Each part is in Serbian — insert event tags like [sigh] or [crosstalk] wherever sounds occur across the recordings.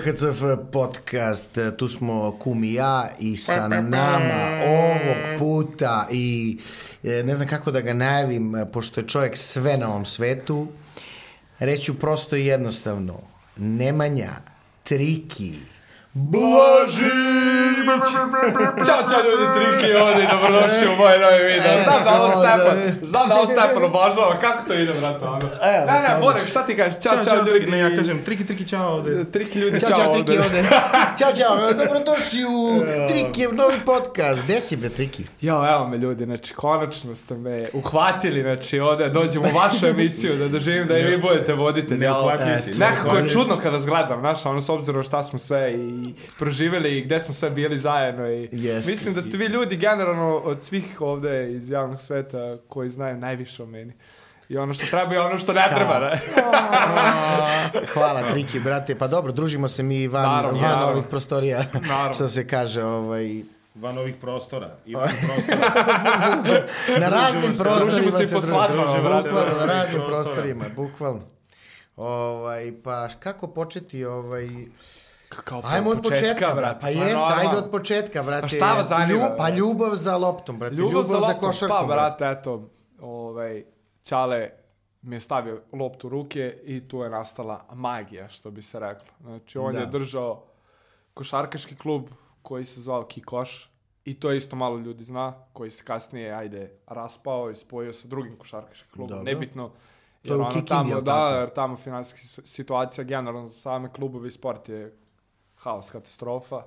THCF podcast. Tu smo Kum i ja i sa nama ovog puta i e, ne znam kako da ga najavim, pošto je čovjek sve na ovom svetu. Reću prosto i jednostavno. Nemanja, Triki, Blažić! Ćao, čao ljudi, Triki ovdje i dobrodošli u moj novi video. E, Znam da ovo Stepan, da. znam da ovo Stepan obožava, kako to ide, brate, ono? Evo, Ne, ne. Borek, šta ti kažeš? Ćao, Čao, čao, ljudi. triki, ne, ja kažem triki, triki, čao ovde. Triki ljudi, Ćao, čao, čao, Triki ovde. [laughs] Ćao, čao, dobrodošli u Trikijev novi podcast. Gde si, bre, Triki? Jo, evo me ljudi, znači, konačno ste me uhvatili, znači, ovde dođem u vašu emisiju, da doživim da i vi budete voditelji. Ne uhvatili si. ne Nekako je čudno kada vas gledam, znaš, ono, s obzirom šta smo sve i proživjeli i gde smo sve bili zajedno i Jeste. mislim da ste vi ljudi generalno od svih ovde iz javnog sveta koji znaju najviše o meni. I ono što treba i ono što ne treba, ne? Hvala, Triki, brate. Pa dobro, družimo se mi van, Naravno, van naravno. ovih prostorija. Naravno. Što se kaže, ovaj... Van ovih prostora. I van [laughs] prostora. Na raznim se, prostorima družimo se i se po družimo. svadbama, brate. Bukvalno, na raznim prostorima, bukvalno. Ovaj, pa kako početi, ovaj... Kao Ajmo od početka, brate. Pa jeste, normalno. ajde od početka, brate. Pa šta vas zanima, Lju- pa ljubav za loptom, brate. Ljubav, za, loptom, košarkom, pa brate, eto, ovaj, Ćale mi je stavio loptu u ruke i tu je nastala magija, što bi se reklo. Znači, on Da. je držao košarkaški klub koji se zvao Kikoš i to isto malo ljudi zna, koji se kasnije, ajde, raspao i spojio sa drugim košarkaškim klubom. Dobro. Nebitno, To je u Kikindi, tamo, da, jer tamo finansijska situacija generalno za same klubove i sport je haos, katastrofa.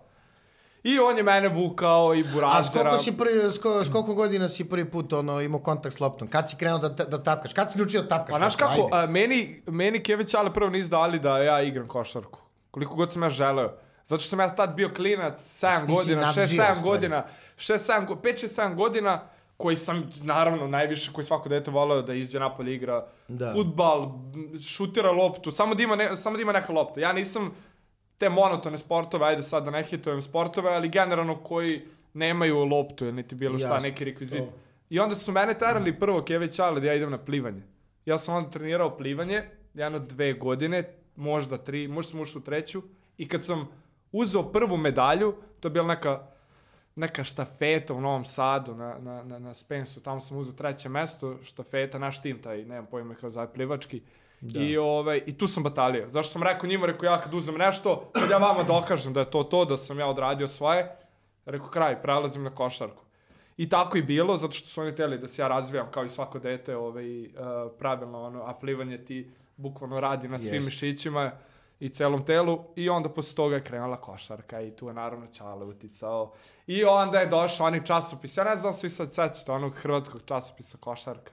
I on je mene vukao i A burazera. koliko, si prvi, s, ko- s koliko godina si prvi put ono, imao kontakt s loptom? Kad si krenuo da, da tapkaš? Kad si naučio da tapkaš? Pa znaš kako, a, meni, meni Kević ale prvo nisu dali da ja igram košarku. Koliko god sam ja želeo. Zato što sam ja tad bio klinac, 7 Ti si godina, 6, nadžio, u 7 stvari. godina, 6, 7, 5, 6, 7 godina, koji sam, naravno, najviše, koji svako dete voleo da izđe napolje igra Da. futbal, šutira loptu, samo da, ima ne, samo da ima neka lopta. Ja nisam te monotone sportove, ajde sad da ne hitujem sportove, ali generalno koji nemaju loptu ili niti bilo šta, Jasno. neki rekvizit. I onda su mene terali prvo Kević ale da ja idem na plivanje. Ja sam onda trenirao plivanje, jedno dve godine, možda tri, možda sam ušao u treću. I kad sam uzeo prvu medalju, to je bila neka, neka štafeta u Novom Sadu na, na, na, na Spensu, tamo sam uzeo treće mesto, štafeta, naš tim taj, nemam pojma kako zove, plivački. I, ovaj, I tu sam batalio. Zašto sam rekao njima, rekao ja kad uzem nešto, kad ja vama dokažem da je to to, da sam ja odradio svoje, rekao kraj, prelazim na košarku. I tako i bilo, zato što su oni teli da se ja razvijam kao i svako dete, ovaj, uh, pravilno, ono, a plivanje ti bukvalno radi na svim Jest. mišićima i celom telu i onda posle toga je krenula košarka i tu je naravno Ćale uticao. I onda je došao onaj časopis, ja ne znam da svi sad sećate onog hrvatskog časopisa košarka.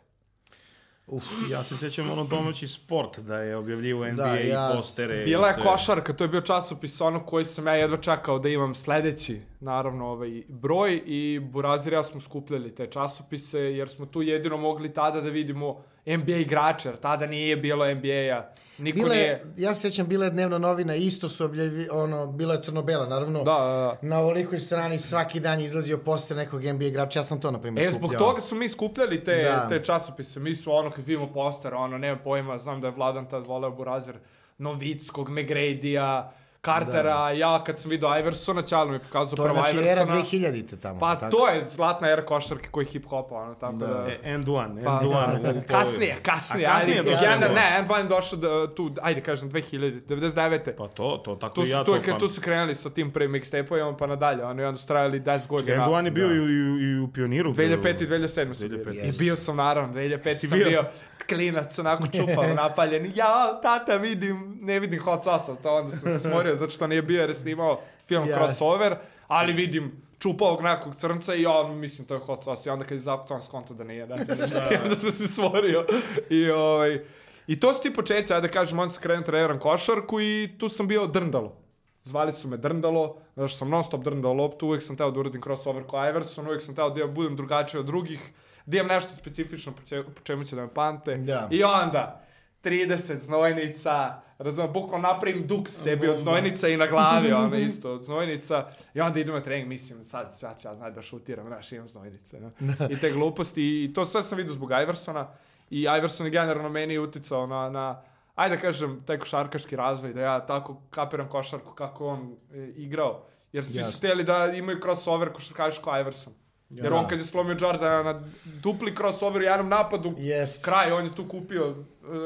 Ja se sjećam ono domaći sport da je objavljivo NBA Da, ja- i postere. Bila je sve. košarka, to je bio časopis ono koji sam ja jedva čekao da imam sledeći, naravno, ovaj broj i Burazir ja smo skupljali te časopise jer smo tu jedino mogli tada da vidimo NBA igrače, jer tada nije bilo NBA-a. Niko Bile, nije... ja se sjećam, bila je dnevna novina, isto su objavili, ono, bila je crno-bela, naravno. Da, da, da. Na ovolikoj strani svaki dan izlazio poster nekog NBA igrača, ja sam to, na primjer, E, zbog skupljao. toga su mi skupljali te, Da. te časopise. Mi su ono, kad vidimo poster, ono, nema pojma, znam da je Vladan tad voleo Burazir, Novickog, McGrady-a, Cartera, da. ja, kad sem videl Iversona, načelno mi je pokazal prvo Iversona. 2000 tam. Pa tako. to je zlatna era košarke, ko je hip-hopa. No, tam, da. Da, and one, pa, and one. Kasneje, kasneje. A kasneje ajde, ja, ne, ne, and one je došel tu, ajde kažem, 2000, 99. Pa to, to, tako to, ja, to, to, to so krenuli s tim prej mixtapeom pa nadalje, oni on ustrajali 10 godina. And one je bil da. i, i, i u pioniru. 2005 i 2007 su bili. I bio sam naravno, 2005 sam bio. Klinac, onako čupav, [laughs] napaljen. Ja, tata, vidim, ne vidim hot sauce, to onda sam se [laughs] smorio, zato što nije bio jer je snimao film Jas. crossover, ali vidim čupavog nekog crnca i ja mislim to je hot sauce. I onda kad je zapucan skonto da nije, da. [laughs] I onda sam se smorio. I, ovaj, I to su ti početci, ajde da kažem, on se krenuo treniram košarku i tu sam bio drndalo. Zvali su me drndalo, zato što sam non stop drndao loptu, uvijek sam teo da uradim crossover ko Iverson, uvijek sam teo da budem drugačiji od drugih, da imam nešto specifično po, če- po čemu će da me pamte. Da. I onda, 30 znojnica, razumem, bukvalno napravim duk sebi od znojnica i na glavi, [laughs] ono isto, od znojnica. I onda idem na trening, mislim, sad, sad ću ja znati da šutiram, znaš, imam znojnice. No? I te gluposti. I to sve sam vidio zbog Iversona. I Iverson je generalno meni uticao na, na ajde da kažem, taj košarkaški razvoj, da ja tako kapiram košarku kako on e, igrao. Jer svi su Jasno. htjeli da imaju crossover košarkaš kao Iverson. Jer on kad je slomio Jordana na dupli crossover u jednom napadu, Jest. kraj, on je tu kupio,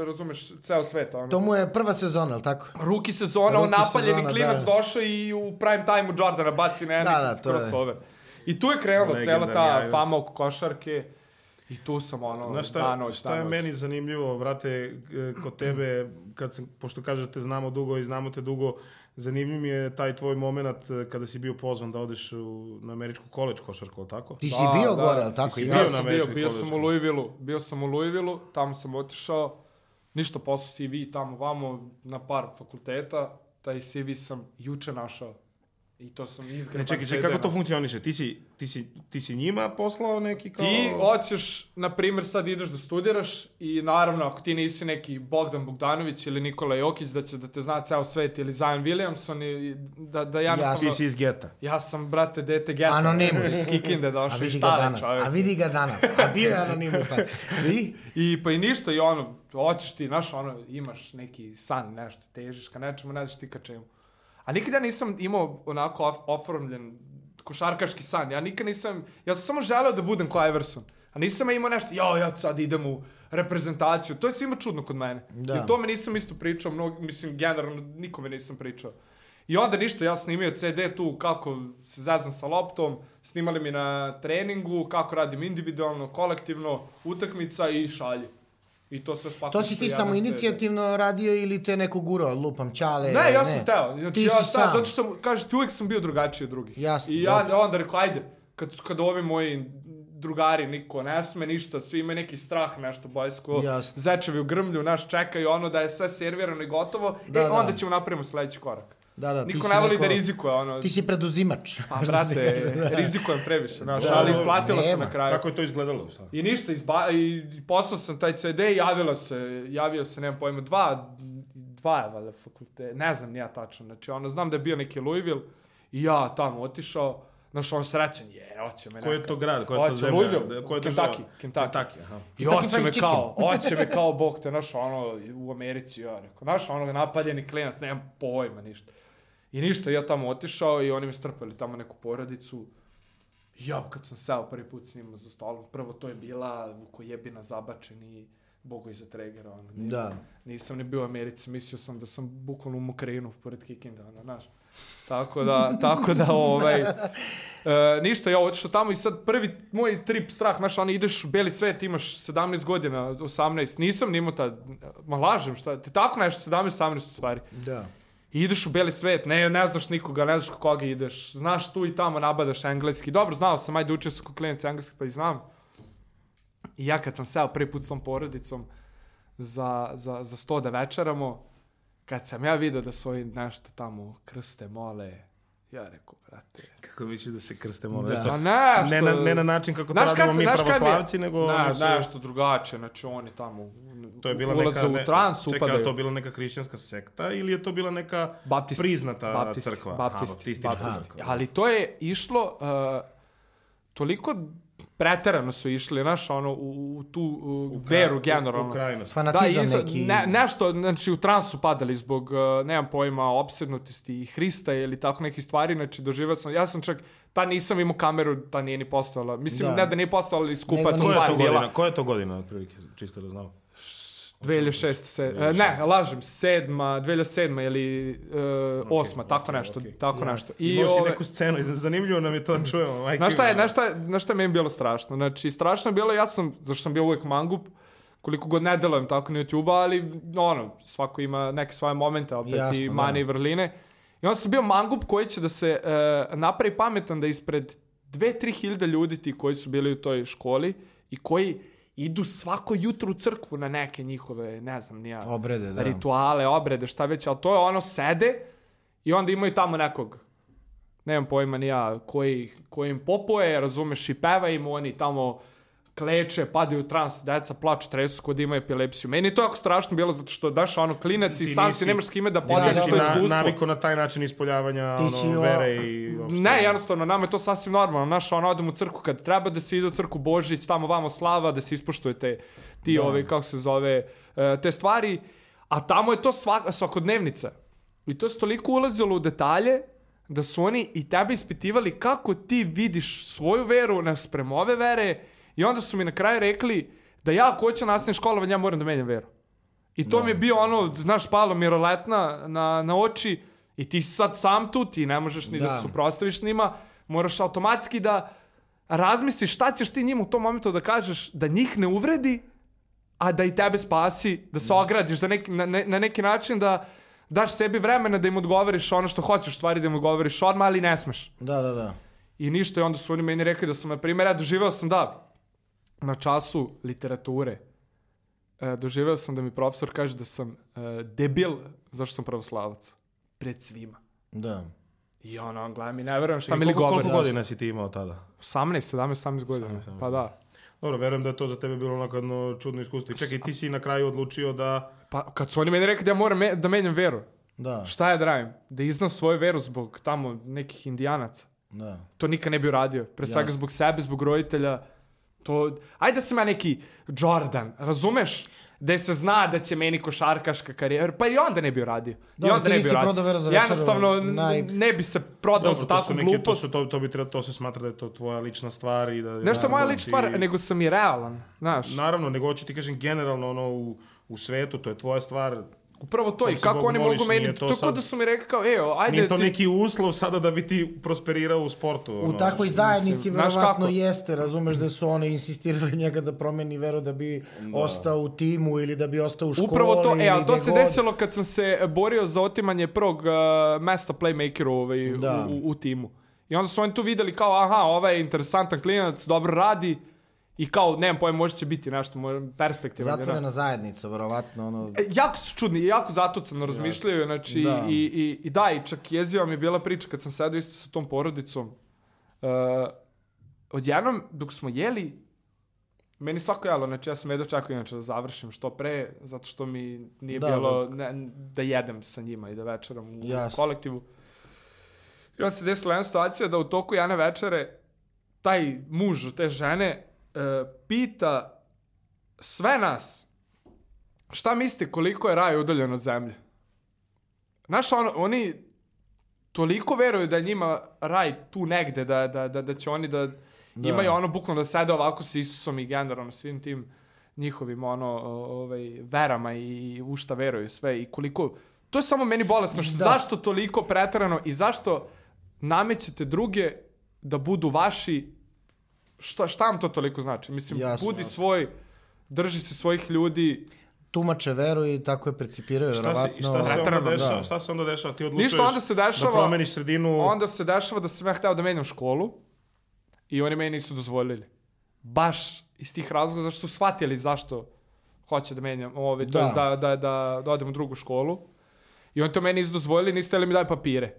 razumeš, ceo svet. Ono. To mu je prva sezona, je li tako? Ruki sezona, on Ruki napaljeni sezona, klinac da. došao i u prime time-u Jordana baci na Da, da, neki to je. crossover. I tu je krenula cela ta fama oko košarke. I tu sam ono, Znaš šta, danoć, šta je meni zanimljivo, vrate, e, kod tebe, kad sam, pošto kažete znamo dugo i znamo te dugo, zanimljiv mi je taj tvoj moment e, kada si bio pozvan da odeš u, na američku koleđ košarku, ali tako? Ti si bio gore, je li tako? si bio Ja na sam bio, bio sam u koleđskoj. Louisville-u, bio sam u Louisville-u, tamo sam otišao, ništa posao CV tamo vamo na par fakulteta, taj CV sam juče našao. I to sam izgraban. Ne, čekaj, čekaj, kako to funkcioniše? Ti si, ti, si, ti si njima poslao neki kao... Ti hoćeš, na primjer, sad ideš da studiraš i naravno, ako ti nisi neki Bogdan Bogdanović ili Nikola Jokić, da će da te zna ceo svet ili Zion Williamson i da, da jednostavno... Ti si iz geta. Ja sam, brate, dete geta. Anonimus. Iz Kikinde [laughs] A došao i vidi ga šta danas, čovjek. a vidi ga danas. A bio je anonimus. taj. I? I pa i ništa i ono, hoćeš ti, znaš, ono, imaš neki san, nešto, težiš ka nečemu, ne znaš ti ka čemu. A nikada nisam imao onako of, oformljen košarkaški san. Ja nikad nisam, ja sam samo želeo da budem ko Iverson. A nisam imao nešto, jao, ja sad idem u reprezentaciju. To je svima čudno kod mene. Da. I o tome nisam isto pričao, mnogo, mislim, generalno nikome nisam pričao. I onda ništa, ja snimio CD tu kako se zezam sa loptom, snimali mi na treningu, kako radim individualno, kolektivno, utakmica i šalje. I to sve spakujem. To si ti samo inicijativno radio ili te neko gurao, lupam, čale? Ne, ja sam teo. Znači, Ti ja si sam, zato što sam, kažeš ti, uvijek sam bio drugačiji od drugih. Jasno, I ja dobro. onda rekao, ajde, kad, kad ovi moji drugari, niko ne sme ništa, svi imaju neki strah, nešto bojsko, zečevi u grmlju, naš čekaju ono da je sve servirano i gotovo, Da, e, da. onda ćemo napravimo sledeći korak. Da, da, Niko ne voli da rizikuje, ono, Ti si preduzimač. a brate, [laughs] rizikujem previše, znaš, Da, ali da, isplatilo se nema. na kraju. Kako je to izgledalo? Šta? I ništa, izba, i poslao sam taj CD i javila se, javio se, nemam pojma, dva, dva je valjda fakulte, ne znam ni ja tačno, znači ono, znam da je bio neki Louisville i ja tamo otišao, znaš, on srećan, je, hoće me Koji je to grad? Koja je to zemlja? Louisville, Koja je država? Kentucky, Kentucky. Kentucky, aha. I hoće me kao, hoće me kao, bog te, znaš, ono, u Americi, ja rekao, znaš, ono, napaljeni klinac, nemam pojma, ništa. I ništa, ja tamo otišao i oni me strpali tamo neku porodicu. Ja, kad sam seo prvi put s njima za stolom, prvo to je bila Vukojebina zabačen i Bogo iza Tregera, ono. Ni- Da. Nisam ni bio u Americi, mislio sam da sam bukvalno u Mokrinu, pored Kikinda, ono, znaš. Tako da, [laughs] tako da, ovaj, e, ništa, ja otišao tamo i sad prvi moj trip strah, znaš, ono, ideš u beli svet, imaš 17 godina, 18, nisam ni imao tad, ma lažem, šta, te tako nešto, 17, 18 u stvari. Da. I ideš u beli svet, ne, ne znaš nikoga, ne znaš koga ideš, znaš tu i tamo nabadaš engleski. Dobro, znao sam, ajde učio sam kod klinaca engleski, pa i znam. I ja kad sam seo prvi put s tom porodicom za, za, za sto da večeramo, kad sam ja vidio da su ovi nešto tamo krste, mole, ja rekao, brate, Kako misliš da se krste mora? Da. Nešto- pa nešto... Ne na, ne na način kako to radimo mi je- pravoslavci, nego... Ne, oni su- nešto drugačije, znači oni tamo To je bila neka... u ne- trans, Čekaj, upadaju. je to bila neka hrišćanska sekta ili je to bila neka Baptisti. priznata Baptisti, crkva? Aha, Baptisti, baptistička baptisti. crkva. Ali to je išlo uh, toliko preterano su išli, znaš, ono, u, u tu u veru generalno. U, u. Fanatizam isto- neki. ne, nešto, znači u transu padali zbog, uh, nemam pojma, opsednutosti i Hrista ili tako nekih stvari, znači doživao sam, ja sam čak, ta nisam imao kameru, ta nije ni postojala. Mislim, Da. ne da nije postojala, ali skupa Nego to stvar bila. Koja je to godina, otprilike, čisto da znamo? 2006, se, e, ne, lažem, sedma, 2007 ili uh, osma, tako okej, nešto, okej. tako nešto. I Imao ove- neku scenu, zanimljivo nam je to čujemo. majke Znaš šta je, znaš šta znaš šta je meni bilo strašno? Znači, strašno je bilo, ja sam, zašto sam bio uvijek mangup, koliko god ne delujem tako na YouTube, ali ono, svako ima neke svoje momente, opet Jasno, i da. mane i vrline. I onda sam bio mangup koji će da se uh, napravi pametan da ispred 2-3 hiljada ljudi ti koji su bili u toj školi i koji idu svako jutro u crkvu na neke njihove, ne znam, nija, Obrede, da. rituale, obrede, šta već, ali to je ono sede i onda imaju tamo nekog nemam pojma ni ja, koji, koji im popoje, razumeš, i peva im, oni tamo kleče, padaju u trans, deca plaču, tresu kod ima epilepsiju. Meni je to jako strašno bilo, zato što daš ono klinac i Ti sam si nemaš s kime da Ti podeliš nisi to na, iskustvo. naviko na taj način ispoljavanja Ti ono, si o- vere i... uopšte- Ne, jednostavno, nama je to sasvim normalno. Naš, ono, odem u crku kad treba da se ide u crku Božić, tamo vamo slava, da se ispoštujete ti, ove, kako se zove, e, te stvari. A tamo je to svak, svakodnevnica. I to se toliko ulazilo u detalje da su oni i tebe ispitivali kako ti vidiš svoju veru nasprem ove vere i onda su mi na kraju rekli da ja ako hoću nastavim školovanje ja moram da menjam veru. I to mi je bio ono, znaš, palo miroletna na, na oči i ti sad sam tu, ti ne možeš ni da, Da. se suprostaviš njima, moraš automatski da razmisliš šta ćeš ti njima u tom momentu da kažeš da njih ne uvredi, a da i tebe spasi, da se ogradiš za neki, na, na neki način da daš sebi vremena da im odgovoriš ono što hoćeš, stvari da im odgovoriš odmah, ali ne smeš. Da, da, da. I ništa, i onda su oni meni rekli da sam, na primjer, ja doživeo sam da, na času literature, e, doživeo sam da mi profesor kaže da sam e, debil zašto sam pravoslavac. Pred svima. Da. I ono, on gleda mi, ne verujem šta I mi li koliko, govori. koliko godina si ti imao tada? 18, 17, 18 godina. 18, Pa da. Dobro, verujem da je to za tebe bilo onako jedno čudno iskustvo. Čekaj, ti si na kraju odlučio da... Pa kad su oni meni rekli da ja moram me- da menjam veru, Da, šta ja da radim? Da iznam svoju veru zbog tamo nekih indijanaca. da. To nikad ne bi uradio. Pre svega zbog sebe, zbog roditelja. To... Ajde da sam ja neki Jordan, razumeš? Da se zna da će meni košarkaška karijera, pa i onda ne bi uradio. I Dobro, onda ti ne bi uradio. prodao veru za večeru, Jednostavno, naj- ne bi se prodao za takvu to, glupost. to, to, bi treba, to se smatra da je to tvoja lična stvar i da... Nešto moja lična ti- stvar, nego sam i realan, znaš. Naravno, nego hoću ti kažem generalno ono u, u svetu, to je tvoja stvar. Upravo to. I kako Bogu oni moliš, mogu meni... To, to sad- da su mi rekli kao, evo, ajde Nije to ti... neki uslov sada da bi ti prosperirao u sportu. U ono. takvoj zajednici verovatno jeste, razumeš da su oni insistirali njega da promeni veru da bi ostao u timu ili da bi ostao u školi Upravo to, e, ali to se god. desilo kad sam se borio za otimanje prvog uh, mesta playmakera ovaj, Da. u, u, u timu. I onda su oni tu videli kao, aha, ovaj je interesantan klinac, dobro radi i kao, nemam pojma, možda će biti nešto, je, da. Zatvorena zajednica, verovatno, ono... E, jako su čudni, jako zatucano razmišljaju, znači, Da. i, i, i da, i čak jeziva mi je bila priča kad sam sedao isto sa tom porodicom. Uh, odjednom, dok smo jeli, meni svako jelo, znači ja sam jedno čekao inače da završim što pre, zato što mi nije Da, bilo ne, da jedem sa njima i da večeram u Jasno. kolektivu. I onda se desila jedna situacija da u toku jedne večere taj muž te žene pita sve nas šta mislite koliko je raj udaljen od zemlje? Znaš, ono, oni toliko veruju da je njima raj tu negde, da, da, da, da će oni da, imaju ono bukvalno da sede ovako sa Isusom i generalno svim tim njihovim ono, ovaj, verama i u šta veruju sve i koliko... To je samo meni bolesno, što, Da. zašto toliko pretarano i zašto namećete druge da budu vaši šta, šta vam to toliko znači? Mislim, Jasno, budi jasno. svoj, drži se svojih ljudi, Tumače veru i tako je precipiraju, Šta se, verovatno. i šta, se onda dešava, da. šta se onda dešava? Ti odlučuješ Ništa, onda se dešava- da promeniš sredinu. Onda se dešava da sam ja hteo da menjam školu i oni meni nisu dozvolili. Baš iz tih razloga zašto su shvatili zašto hoće da menjam, ove, to Da. jest da, da, da, da odem u drugu školu. I oni to meni nisu dozvolili, nisu htjeli mi daj papire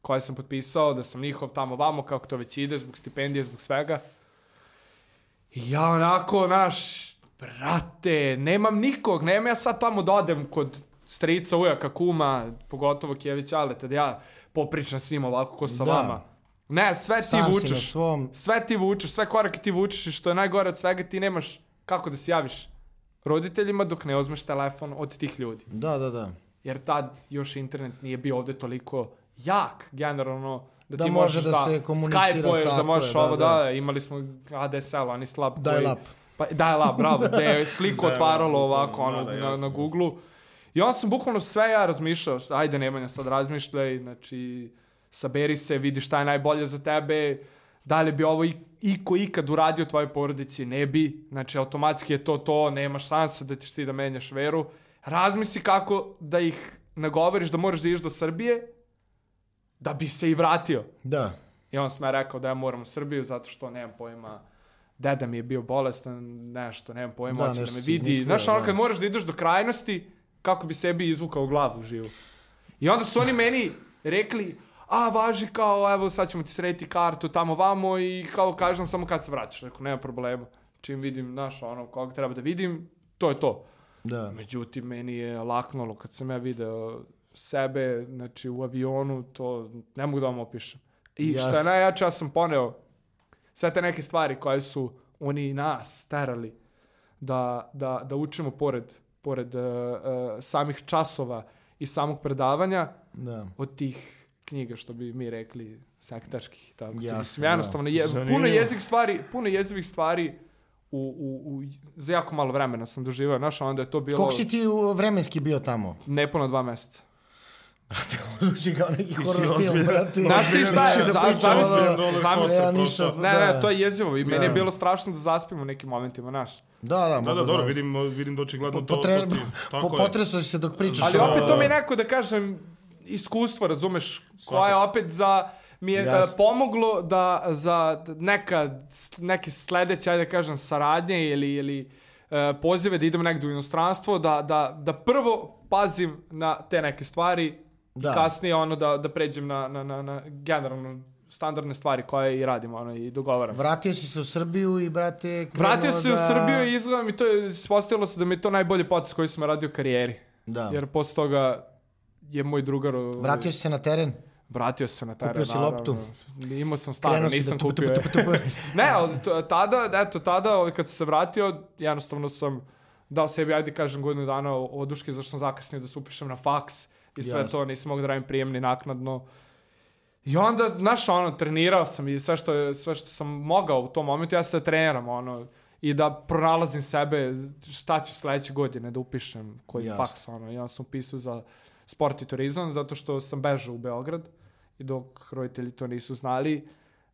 koje sam potpisao, da sam njihov tamo vamo, kako to već ide, zbog stipendije, zbog svega. I ja onako, naš, brate, nemam nikog, nemam ja sad tamo da odem kod strica, ujaka, kuma, pogotovo Kjević Aleta, da ja popričam s njima ovako ko sa Da. vama. Ne, sve ti Sam vučeš. svom... Sve ti vučeš, sve korake ti vučeš i što je najgore od svega ti nemaš kako da se javiš roditeljima dok ne uzmeš telefon od tih ljudi. Da, da, da. Jer tad još internet nije bio ovde toliko jak, generalno, da, Da ti može možeš da da, se komunicira Skype-uješ, da tako možeš je, da, ovo, da, da. imali smo ADSL, oni slab koji... Dial-up. Pa, dial-up, bravo, gde je [laughs] sliku otvaralo ovako, ono, da, da, na, na Google-u. I onda sam bukvalno sve ja razmišljao, šta- ajde Nemanja, sad razmišljaj, znači, saberi se, vidi šta je najbolje za tebe, da li bi ovo i, iko ikad uradio tvojoj porodici, ne bi, znači automatski je to to, nema šanse da ćeš ti da menjaš veru. Razmisli kako da ih nagovoriš da moraš da ideš do Srbije, da bi se i vratio. Da. I on sam rekao da ja moram u Srbiju zato što nemam pojma deda mi je bio bolestan, nešto, nemam pojma, Da, hoće da me vidi. izmislio, Znaš, ono da. kad moraš da ideš do krajnosti, kako bi sebi izvukao glavu živu. I onda su oni meni rekli, a važi kao, evo sad ćemo ti srediti kartu tamo vamo i kao kažem samo kad se vraćaš. Rekao, nema problema. Čim vidim, znaš, ono, koga treba da vidim, to je to. Da. Međutim, meni je laknulo kad sam ja video sebe, znači u avionu, to ne mogu da vam opišem. I što je Jasno. najjače, ja sam poneo sve te neke stvari koje su oni nas terali da, da, da učimo pored pored uh, uh, samih časova i samog predavanja, Da. od tih knjiga, što bi mi rekli, sektaških i tako. Jasno, Mislim, jednostavno, je, Zanimljivo. puno jezik stvari, puno jezivih stvari u, u, u, za jako malo vremena sam doživao, znaš, onda je to bilo Koliko si ti vremenski bio tamo? nepuno dva meseca. Zvuči kao neki horror film, brate. Znaš ti šta je, da za- pričam, zamisli, ono- roller zamisli. coaster Ja ništa- prošao. Ne, Da. ne, to je jezivo i meni je Da. bilo strašno da zaspim u nekim momentima, znaš. Da, da, Da, mogu da, dobro, da- vidim, vidim da očigledno to, to ti, tako po, je. potresao si se dok pričaš. Ali opet to mi je neko, da kažem, iskustvo, razumeš, koja je opet za mi je Jasno. e, pomoglo da za neka, neke sledeće, ajde da kažem, saradnje ili, ili e, pozive da idem negdje u inostranstvo, da, da, da prvo pazim na te neke stvari Da. i kasnije ono da, da pređem na, na, na, na generalno standardne stvari koje i radimo ono, i dogovaram. Vratio si se u Srbiju i, brate, Vratio se da... u Srbiju i izgleda mi to je, ispostavilo se da mi je to najbolji potes koji sam radio u karijeri. Da. Jer posle toga je moj drugar... Vratio si se na teren? Vratio se na teren, Kupio si naravno. loptu? Imao sam staro, si nisam da kupio. tup, tup, tup, [laughs] ne, ali tada, eto, tada, ovaj, kad sam se vratio, jednostavno sam dao sebi, ajde kažem, godinu dana oduške, zašto sam zakasnio da se upišem na faks i sve Jasno. to, nisam mogao da radim prijemni naknadno. I onda, znaš, ono, trenirao sam i sve što, sve što sam mogao u tom momentu, ja se treniram, ono, i da pronalazim sebe, šta ću sledeće godine da upišem, koji Jasno. faks, ono, ja sam upisao za sport i turizam, zato što sam bežao u Beograd i dok roditelji to nisu znali,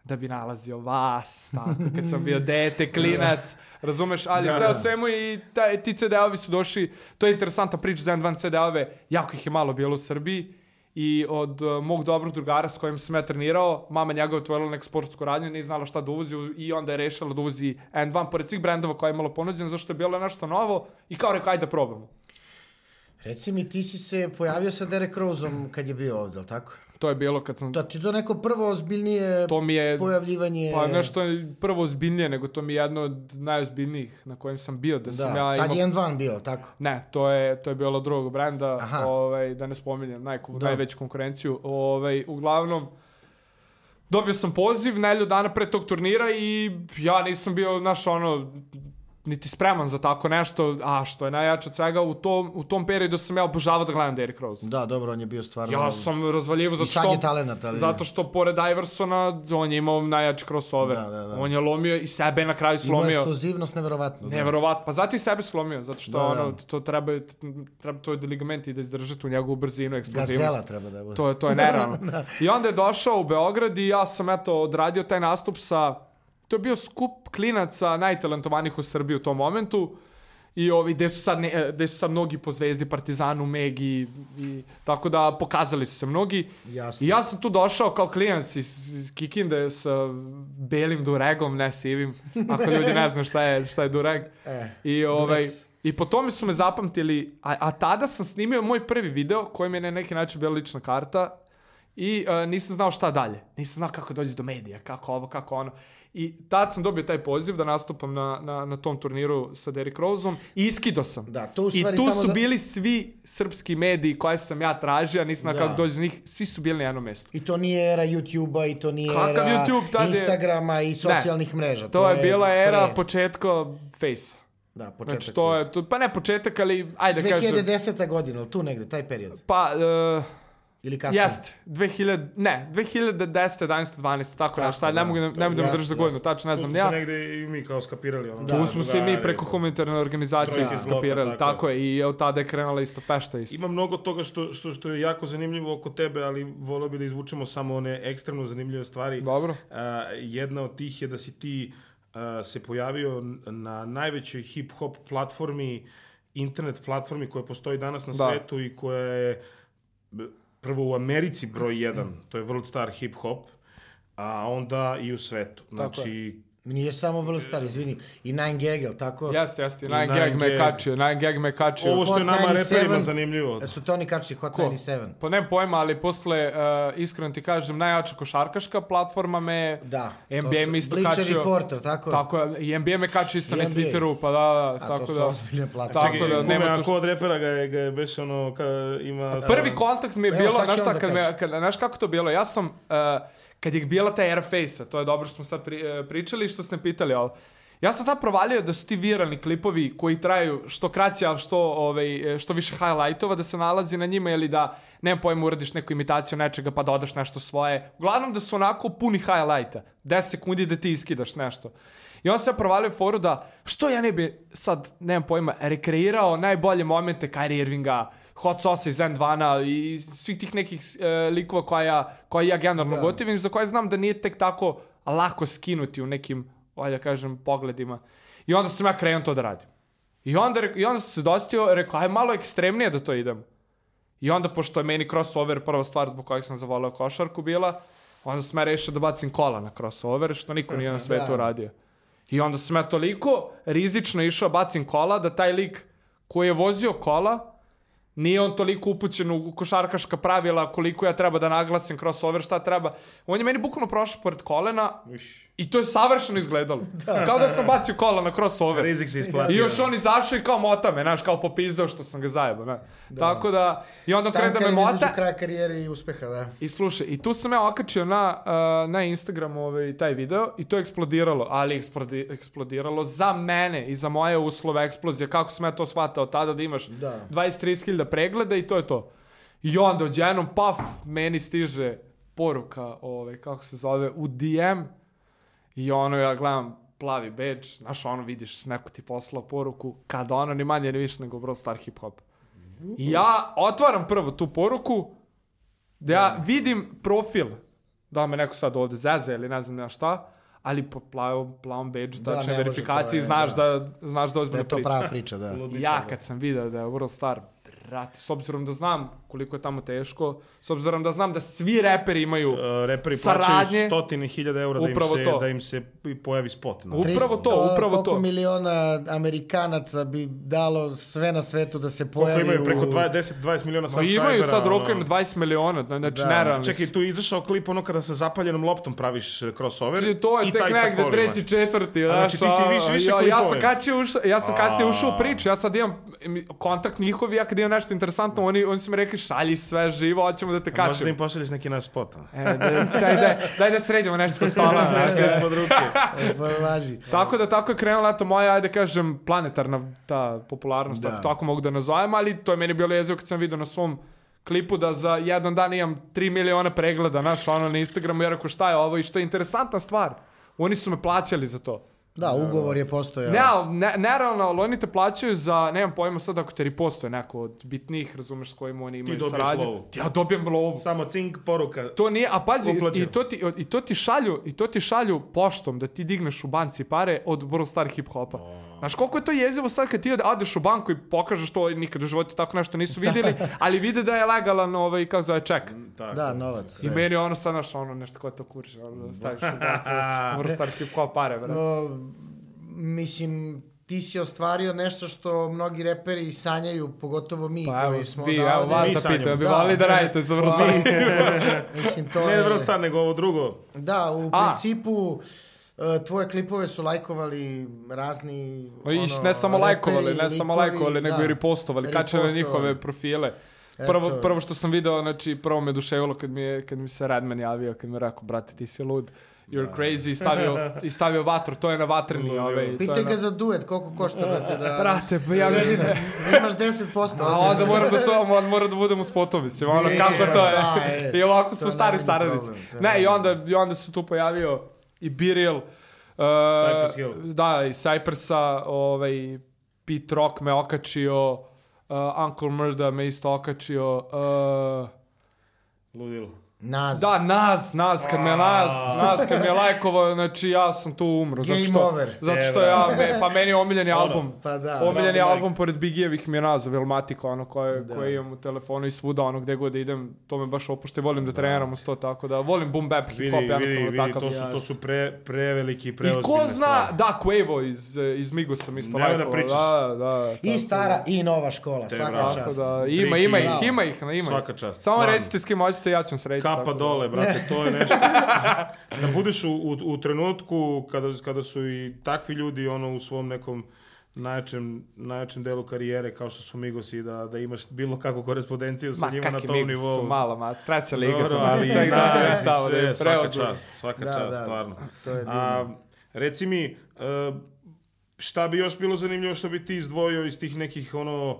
da bi nalazio vas, tako, kad sam bio dete, klinac, razumeš, ali Da, sve da. o svemu i taj, ti CD-ovi su došli, to je interesantna priča za jedan CD-ove, jako ih je malo bilo u Srbiji i od uh, mog dobrog drugara s kojim sam ja trenirao, mama njega je otvorila neku sportsku radnju, nije znala šta da uvozi i onda je rešila da uvozi N2 pored svih brendova koje je imalo ponuđeno, zašto je bilo nešto novo i kao rekao, ajde da probamo. Reci mi, ti si se pojavio sa Derek Roseom kad je bio ovdje, ali tako? To je bilo kad sam... Da ti to neko prvo ozbiljnije To mi je... pojavljivanje... Pa nešto prvo ozbiljnije, nego to mi je jedno od najozbiljnijih na kojem sam bio, da, Da, sam ja tad imao... je N1 bio, tako? Ne, to je, to je bilo drugog brenda, Aha. ovaj, da ne spominjem najku, Da. najveću konkurenciju. Ovaj, uglavnom, dobio sam poziv nelju dana pre tog turnira i ja nisam bio, znaš, ono, niti spreman za tako nešto, a što je najjače od svega, u tom, u tom periodu sam ja obožavao da gledam Derrick Rose. Da, dobro, on je bio stvarno... Ja sam razvaljivo I zato što... je talenat, ali... Zato što pored Iversona, on je imao najjači crossover. Da, da, da. On je lomio i sebe na kraju slomio. eksplozivnost neverovatno. da. Neverovatno. Pa zato i sebe slomio, zato što Da, da. ono, to treba, treba to je ligamenti da izdrže tu njegovu brzinu, eksplozivnost. Gazela treba da bude. To to je [laughs] nerealno. I onda je došao u Beograd i ja sam eto odradio taj nastup sa... To je bio skup klinaca najtalentovanijih u Srbiji u tom momentu. I ovi, gde su sad, ne, e, gde su sad mnogi po Zvezdi, Partizanu, Megi i tako da pokazali su se mnogi. Jasno. I ja sam tu došao kao klinac iz, iz Kikinde sa belim duregom, ne sivim, [laughs] ako ljudi ne znaju šta je, šta je dureg. E, I, ovaj. I po tome su me zapamtili, a, a tada sam snimio moj prvi video koji mi je na neki način bila lična karta i uh, nisam znao šta dalje. Nisam znao kako doći do medija, kako ovo, kako ono. I tad sam dobio taj poziv da nastupam na, na, na tom turniru sa Derrick Roseom i iskido sam. Da, to u I stvari tu samo su da- bili svi srpski mediji koje sam ja tražio, nisam Da. kako doći do njih, svi su bili na jednom mjestu. I to nije era YouTube-a i to nije Kakav era YouTube, tad je- Instagrama i socijalnih mreža. To, je bila era pre- početka Face. Da, početak. Znači to je, to, pa ne početak, ali ajde da kažem. 2010. godina, tu negde, taj period. Pa, uh, Ili kasnije. Jeste, 2000, ne, 2010, 11, 12, tako nešto, sad ne da, mogu, da- ne mogu da me jasno, drži za godinu, tačno ne Tu znam smo ja. se negde i mi kao skapirali. Ono, Da. Tu smo se i mi drugari, preko to. humanitarne organizacije bloka, skapirali, tako je. tako je, i od tada je krenula isto fešta isto. Ima mnogo toga što, što, što je jako zanimljivo oko tebe, ali volio bi da izvučemo samo one ekstremno zanimljive stvari. Dobro. A, jedna od tih je da si ti a, se pojavio na najvećoj hip-hop platformi, internet platformi koja postoji danas na Da. svetu i koja je prvo u Americi broj jedan, to je World Star Hip Hop, a onda i u svetu. Znači, Nije samo vrlo star, izvini. I Nine Gag, jel tako? Jeste, jeste, Nine Nine Gag me kačio, Nine Gag me kačio. ovo što je nama 97, reperima zanimljivo. Su to oni kačili Hot Ko? 97? Pa nemam pojma, ali posle, uh, iskreno ti kažem, najjača košarkaška platforma me... Da. NBA to su me isto Bleacher kačio. Reporter, tako? Tako je, i NBA me kačio isto na. Twitteru, pa da, da, A tako to su da... ozbiljne platforme. Tako da, nema tu ko od repera ga je, ga je beš ono, ka, ima... Prvi kontakt mi je bilo, znaš kad me, kad, znaš kako to bilo? Ja sam, uh, kad je bila ta Airface-a, to je dobro što smo sad pri, uh, pričali i što ste pitali ovo. Ja sam tad provalio da su ti viralni klipovi koji traju što kraće, ali što, ovaj, što više highlightova da se nalazi na njima ili da, nemam pojma, uradiš neku imitaciju nečega pa dodaš nešto svoje. Uglavnom da su onako puni highlighta. 10 sekundi da ti iskidaš nešto. I on se provalio foru da što ja ne bi sad, nemam pojma, rekreirao najbolje momente Kyrie Irvinga, Hot Sauce iz N2 i svih tih nekih e, likova koja ja, koja ja generalno Da. gotivim, za koje znam da nije tek tako lako skinuti u nekim, ajde da kažem, pogledima. I onda sam ja krenuo to da radim. I onda, I onda sam se dostio, rekao, aj malo ekstremnije da to idem. I onda, pošto je meni crossover prva stvar zbog kojeg sam zavolao košarku bila, onda sam ja rešio da bacim kola na crossover, što niko nije na svetu Da. uradio. I onda sam ja toliko rizično išao bacim kola, da taj lik koji je vozio kola, nije on toliko upućen u košarkaška pravila koliko ja treba da naglasim crossover, šta treba. On je meni bukvalno prošao pored kolena Uš. I to je savršeno izgledalo. Kao da sam bacio kola na crossover. Rizik se isplatio. I još on izašao i kao mota me, znaš, kao popizdao što sam ga zajebao, ne. Tako da, i onda on krene da me Tankar mota. kraja karijere i uspeha, da. I slušaj, i tu sam ja okačio na, uh, na Instagramu ovaj, taj video i to je eksplodiralo, ali eksplodi, eksplodiralo za mene i za moje uslove eksplozije, kako sam ja to shvatao tada da imaš Da. 20-30 hiljada pregleda i to je to. I onda odjednom, paf, meni stiže poruka, ovaj, kako se zove, u DM i ono ja gledam plavi badge, znaš ono vidiš neko ti poslao poruku, kada ono ni manje ni više nego bro star hip hop. I ja otvaram prvo tu poruku, da ja vidim profil, da me neko sad ovde zeze ili ne znam ja šta, ali po plavom, plavom badge, Da, tačne verifikaciji, je, znaš da. da, znaš da Da ozbiljno je to priča. prava priča, da. Ludica, Ja da. kad sam video da je World Star, brate, s obzirom da znam koliko je tamo teško, s obzirom da znam da svi reperi imaju Uh, reperi Saradnje. plaćaju stotine hiljada eura da im, Upravo se, to. da im se pojavi spot. Na. Upravo to, upravo koliko to. miliona Amerikanaca bi dalo sve na svetu da se Koliko pojavi imaju preko u... 20, 10, 20 miliona subscribera. imaju sad na 20 miliona, znači Da. nerealni su. Čekaj, tu je izašao klip ono kada sa zapaljenom loptom praviš eh, crossover. To je i tek taj sa negde kolima. treći, četvrti, znači, ti si više- više ja, ja sam kasnije ušao, ja sam kasnije ušao u priču, ja sad imam kontakt njihov, ja kad imam nešto interesantno, oni, oni su mi rekli šalji sve živo, hoćemo da te Možda da kačemo. im pošalješ neki naš spot. E, da, čaj, daj, daj da sredimo nešto po stola, [laughs] znaš, kada [laughs] pa važi. Tako da tako je krenula eto moja, ajde kažem, planetarna ta popularnost, Da. ako tako mogu da nazovem, ali to je meni bilo jezivo kad sam vidio na svom klipu da za jedan dan imam 3 miliona pregleda, naš ono na Instagramu, ja rekao šta je ovo i što je interesantna stvar. Oni su me plaćali za to. Da, ugovor je postojao. Ne, ne, nerealno, ali oni te plaćaju za, nemam pojma sad ako te ripostoje neko od bitnih, razumeš, s kojim oni imaju dobiješ saradnju. lovu. Ja dobijem lovu. Samo cink poruka. To nije, a pazi, Uplaćeno. i to, ti, i to ti šalju, i to ti šalju poštom da ti digneš u banci pare od World Star Hip Hopa. Znaš koliko je to jezivo sad kad ti ode- odeš u banku i pokažeš to, nikad u životu tako nešto nisu [laughs] vidjeli, ali vide da je legalan ovaj, kako zove, ček. Tako. Da, novac. I meni ono sad, znaš, ono nešto ko to kurže, ono, da staviš u banku, [laughs] World Star Hip Hop pare, brate. No, mislim, ti si ostvario nešto što mnogi reperi sanjaju, pogotovo mi Pa evo, koji smo vi, evo odavde. vas Mi da pitam, bi Da. volili da radite za World Star [laughs] Mislim, to Ne je... World Star, nego ovo drugo. Da, u A. principu tvoje klipove su lajkovali razni iš, ono, ne samo lajkovali, ne samo lajkovali, nego da. i repostovali, kačali na njihove profile. Prvo, Eto. prvo što sam video, znači, prvo me duševilo kad mi, je, kad mi se Redman javio, kad mi je rekao, brate, ti si lud, you're crazy, i stavio, i stavio vatru, to je na vatreni, ovaj, to je Pitaj na... ga za duet, koliko košta, brate, da... Brate, pa ja- da imaš 10%. A onda moram da, se, onda moram da budem u spotu, mislim, ono, kako to je. da, e. I ovako je stari saradnici. je Ne, i onda, i onda se tu pojavio i Biril, uh, Cypress Hill. Da, i Cypressa, ovaj, Pete Rock me okačio, uh, Uncle Murda me isto okačio, uh, Ludilo. Nas. da, Nas, Nas, kad me Nas, Nas kad me je lajkovao, znači ja sam tu umro. Zato Game što, over. Zato što ja, me, pa meni je omiljeni Ono, album. Pa da. Omiljeni Bravo, album pored Bigijevih mi je nazov, Elmatika, ono koje, Da. koje imam u telefonu i svuda, ono gde god da idem, to me baš opušta i volim da treniram uz to, tako da volim boom bap, hip hop, vidi, jednostavno vidi, takav to su, to su pre, preveliki, I preozbiljne ko zna, stvari. da, Quavo iz, iz Migo sam isto Nemoj da pričaš. Da, da. I stara i nova škola, svaka čast. da, ima, ima ih, ima ih, ima ih. Svaka čast, Samo recite s kim hoćete, ja ću vam sreći. Kapa tako da. dole, brate, to je nešto. [laughs] da budeš u, u, u trenutku kada, kada su i takvi ljudi ono u svom nekom najjačem, najjačem delu karijere kao što su Migosi da, da imaš bilo kakvu korespondenciju sa Ma, njima na kakvi tom nivou. su malo, ma, treća liga Dobro, sam, ali [laughs] da, da sve, je svaka čast, svaka Da, čast, da, stvarno. to je divno. A, reci mi, e, šta bi još bilo zanimljivo što bi ti izdvojio iz tih nekih ono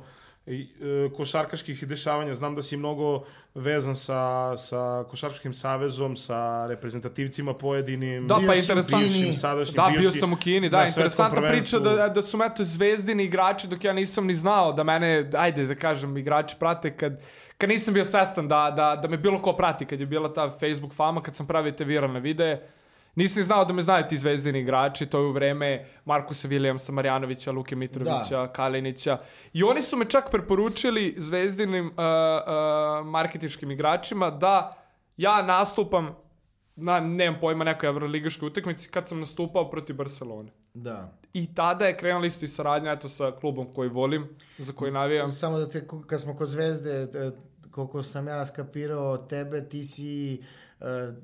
košarkaških dešavanja. Znam da si mnogo vezan sa, sa košarkaškim savezom, sa reprezentativcima pojedinim. Da, pa Bio. Kini. Sadašnji, Da, bio si sam u Kini, da, interesantna priča da, da su eto zvezdini igrači dok ja nisam ni znao da mene, ajde da kažem, igrači prate kad, kad nisam bio svestan da, da, da me bilo ko prati, kad je bila ta Facebook fama, kad sam pravio te viralne videe, nisam ni znao da me znaju ti zvezdini igrači, to je u vreme Markusa Vilijamsa, Marjanovića, Luke Mitrovića, Kalinića. I oni su me čak preporučili zvezdinim uh, uh, marketinškim igračima da ja nastupam na, nemam pojma, nekoj evroligaškoj utakmici kad sam nastupao protiv Barcelone. Da. I tada je krenula isto i saradnja eto, sa klubom koji volim, za koji navijam. Samo da te, kad smo kod Zvezde, e, koliko sam ja skapirao tebe, ti si e,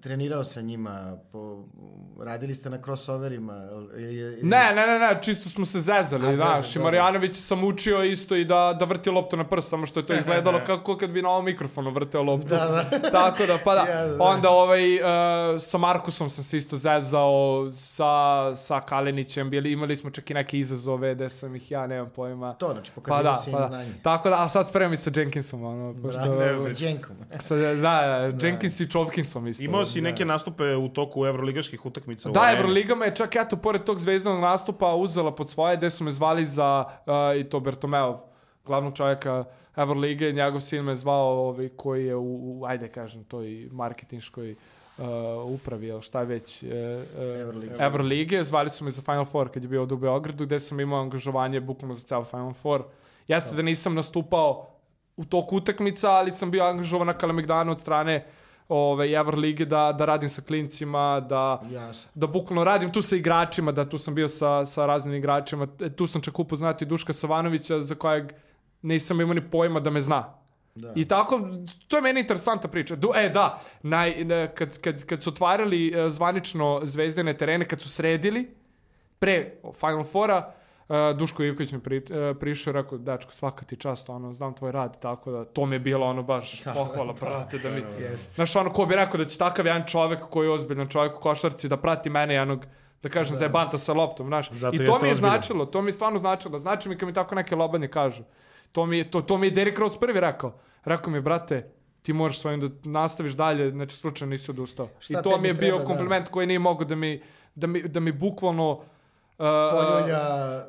trenirao sa njima, po, radili ste na crossoverima. Ili, ili, Ne, ne, ne, ne, čisto smo se zezali, A, znaš, zezali, i. Marjanović sam učio isto i da, da vrti loptu na prst, samo što je to [laughs] izgledalo kako kad bi na ovom mikrofonu vrteo loptu. Da, da. [laughs] Tako da, pa da. [laughs] Ja, da. Onda ovaj, uh, sa Markusom sam se isto zezao, sa, sa Kalinićem, bili, imali smo čak i neke izazove da sam ih ja, nemam pojma. To, znači, Pa pokazivao da, si im pa da. znanje. Tako da, a sad spremam i sa Jenkinsom, ono, pošto... Bravo, sa Dženkom. Sa, da, da, Jenkins i Čovkinsom isto. Imao si neke nastupe u toku evroligaških utakmica. u Da, areni. Evroliga me čak eto, pored tog zvezdanog nastupa uzela pod svoje, gde su me zvali za, uh, i to Bertomeov, glavnog čovjeka Evrolige, njegov sin me zvao ovaj, koji je u, u ajde kažem, toj marketinškoj uh, upravi, ili šta već, uh, uh, Evrolige. Evrolige, zvali su me za Final Four kad je bio ovdje u Beogradu, gde sam imao angažovanje bukvalno za ceo Final Four. Jeste da nisam nastupao u toku utakmica, ali sam bio angažovan na Kalemegdanu od strane ove, Evrolige da, da radim sa klincima, da, Jasno. da bukvalno radim tu sa igračima, da tu sam bio sa, sa raznim igračima, E, tu sam čak upoznati Duška Savanovića za kojeg nisam imao ni pojma da me zna. Da. I tako, to je meni interesantna priča. Du, e, da, naj, kad, kad, kad su otvarali e, zvanično zvezdine terene, kad su sredili, pre Final Fora, Uh, Duško Ivković mi pri, uh, prišao i rekao, dačko, svaka ti čast, ono, znam tvoj rad, tako da, to mi je bilo, ono, baš pohvala, brate, da mi... [laughs] Jeste. Znaš, ono, ko bi rekao da će takav jedan čovek koji je ozbiljan čovek u košarci da prati mene jednog, da kažem, zajebanta sa loptom, znaš. Zato I to mi je ozbiljan. značilo, to mi je stvarno značilo. Znači mi kad mi tako neke lobanje kažu. To mi je, to, to mi je Derrick Rose prvi rekao. Rekao mi je, brate, ti moraš svojim da nastaviš dalje, znači slučajno nisi odustao. Šta I to mi je bio treba, da. kompliment koji nije mogao da mi, da mi, da mi bukvalno... Uh, Poljulja...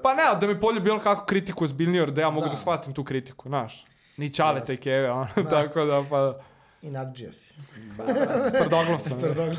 Pa ne, da mi polju bilo kako kritiku ozbiljnije, da ja mogu da, Da. shvatim tu kritiku, znaš. Ni čale Jeste. te keve, ono, tako da, pa, I nadđio si. tvrdoglav sam. [laughs] Tvrdoglav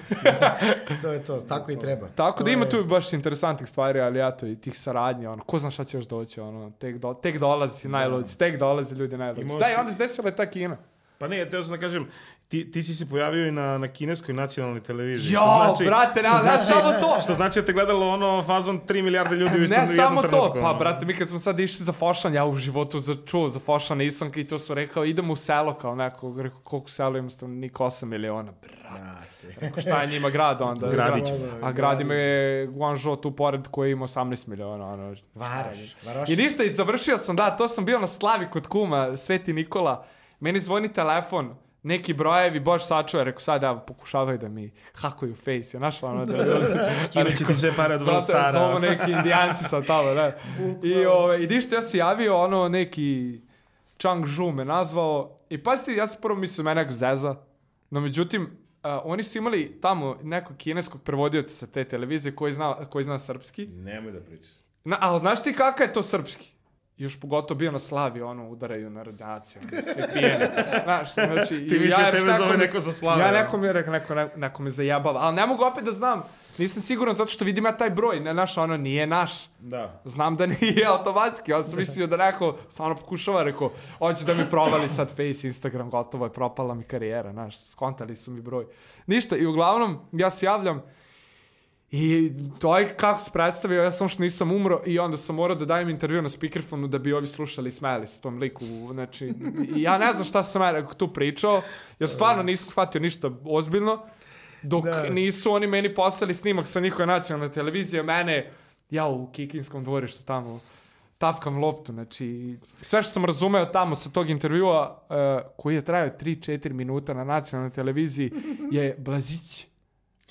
[laughs] to je to, tako i treba. Tako To da ima je- tu baš interesantnih stvari, ali eto i tih saradnja, ono, ko zna šta će još doći, ono, tek, do, tek dolazi najluđi, tek dolazi ljudi najluđi. Da, i onda se desila je ta Kina. Pa ne, teo sam da kažem, ti, ti si se pojavio i na, na kineskoj nacionalnoj televiziji. Jo, što znači, brate, ne, što ne, znači- samo to. Što znači da te gledalo ono fazon 3 milijarde ljudi u istom Ne samo to, trenutku, pa ono. brate, mi kad smo sad išli za Fošan, ja u životu za, čuo za Fošan nisam i to su rekao, idemo u selo kao neko, rekao, koliko selo ima stanovnika, 8 miliona, brate. Rekao, šta je njima grad onda? Gradić. A grad ima je Guangzhou tu pored koji ima 18 miliona, ono. Varaš, varaš. I ništa, i završio sam, da, to sam bio na slavi kod kuma, Sveti Nikola. Meni zvoni telefon, neki brojevi, bož sačuva, rekao sad ja pokušavaju da mi hakuju face, je našla ono da... [laughs] Skinući ti sve pare od World Brate, Stara. zovu neki indijanci sad tamo, ne. I, ove, I ništa, ja se javio, ono, neki Chang Zhu me nazvao. I pazite, ja sam prvo mislio mene neko zeza. No, međutim, a, oni su imali tamo nekog kineskog prevodioca sa te televizije koji zna, koji zna srpski. Nemoj da pričaš. Na, ali znaš ti kakav je to srpski? Još pogotovo bio na slavi, ono, udaraju na radiaciju, ono, svi pijeni. Znaš, znači... Ti više ja tebe neko zove neko za slavu, Ja neko mi je rekao, neko, neko, neko me zajebava, ali ne mogu opet da znam. Nisam siguran zato što vidim ja taj broj, ne naš, ono, nije naš. Da. Znam da nije [laughs] automatski, ja sam mislio da neko stvarno pokušava, rekao, hoće da mi provali sad Face, Instagram, gotovo je, propala mi karijera, znaš, skontali su mi broj. Ništa, i uglavnom, ja se javljam i to je kako se predstavio, ja sam što nisam umro i onda sam morao da dajem intervju na speakerfonu da bi ovi slušali i smeli se tom liku, znači, ja ne znam šta sam ja tu pričao, jer stvarno nisam shvatio ništa ozbiljno, dok Da. nisu oni meni poslali snimak sa njihove nacionalne televizije, mene, ja u Kikinskom dvorištu tamo, tapkam loptu, znači, sve što sam razumeo tamo sa tog intervjua, uh, koji je trajao 3-4 minuta na nacionalnoj televiziji, je Blažić.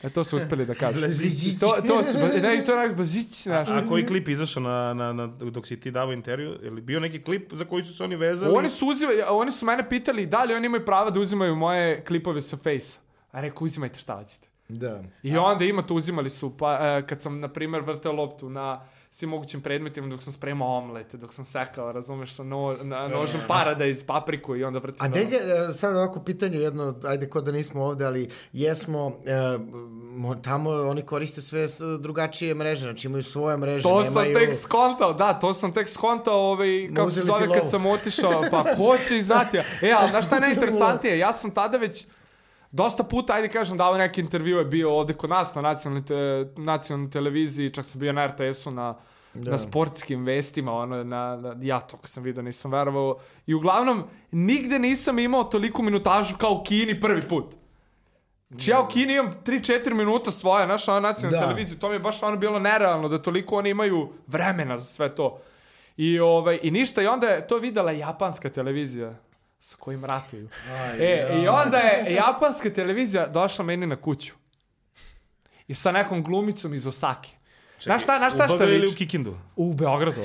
E, to su uspeli da kažu. Blazić. to, to su, ne, to je onak Blazić, znaš. A koji klip izašao na, na, na, dok si ti davao intervju? Je li bio neki klip za koji su se oni vezali? Oni su, uzimali, oni su mene pitali da li oni imaju prava da uzimaju moje klipove sa Face. A rekao, uzimajte šta hoćete. Da. I onda ima to, uzimali su, pa, e, kad sam, na primjer, vrteo loptu na svim mogućim predmetima, dok sam spremao omlete, dok sam sekao, razumeš, sa no, na nožom paradajz, papriku i onda vrtim. A gde je, e, sad ovako pitanje jedno, ajde ko da nismo ovde, ali jesmo, e, mo- tamo oni koriste sve drugačije mreže, znači imaju svoje mreže, To nemaju... sam tek skontao, da, to sam tek skontao, ovaj, kako se uzeli zove kad sam otišao, pa ko će ih znati? E, ali znaš šta je najinteresantnije? Ja sam tada već dosta puta, ajde kažem, dao neki intervju je bio ovde kod nas na nacionalnoj, te, nacionalnoj televiziji, čak sam bio na RTS-u na, na sportskim vestima, ono, na, na, ja to kad sam vidio nisam verovao. I uglavnom, nigde nisam imao toliku minutažu kao u Kini prvi put. Znači ja u Kini imam 3-4 minuta svoje, naša ona nacionalna Da. televizija, to mi je baš ono bilo nerealno da toliko oni imaju vremena za sve to. I, ovaj, I ništa, i onda je to videla japanska televizija sa kojim ratuju. E, i onda je japanska televizija došla meni na kuću. I sa nekom glumicom iz Osake. Znaš šta, znaš šta šta ili u liči? Kikindu? U Beogradu.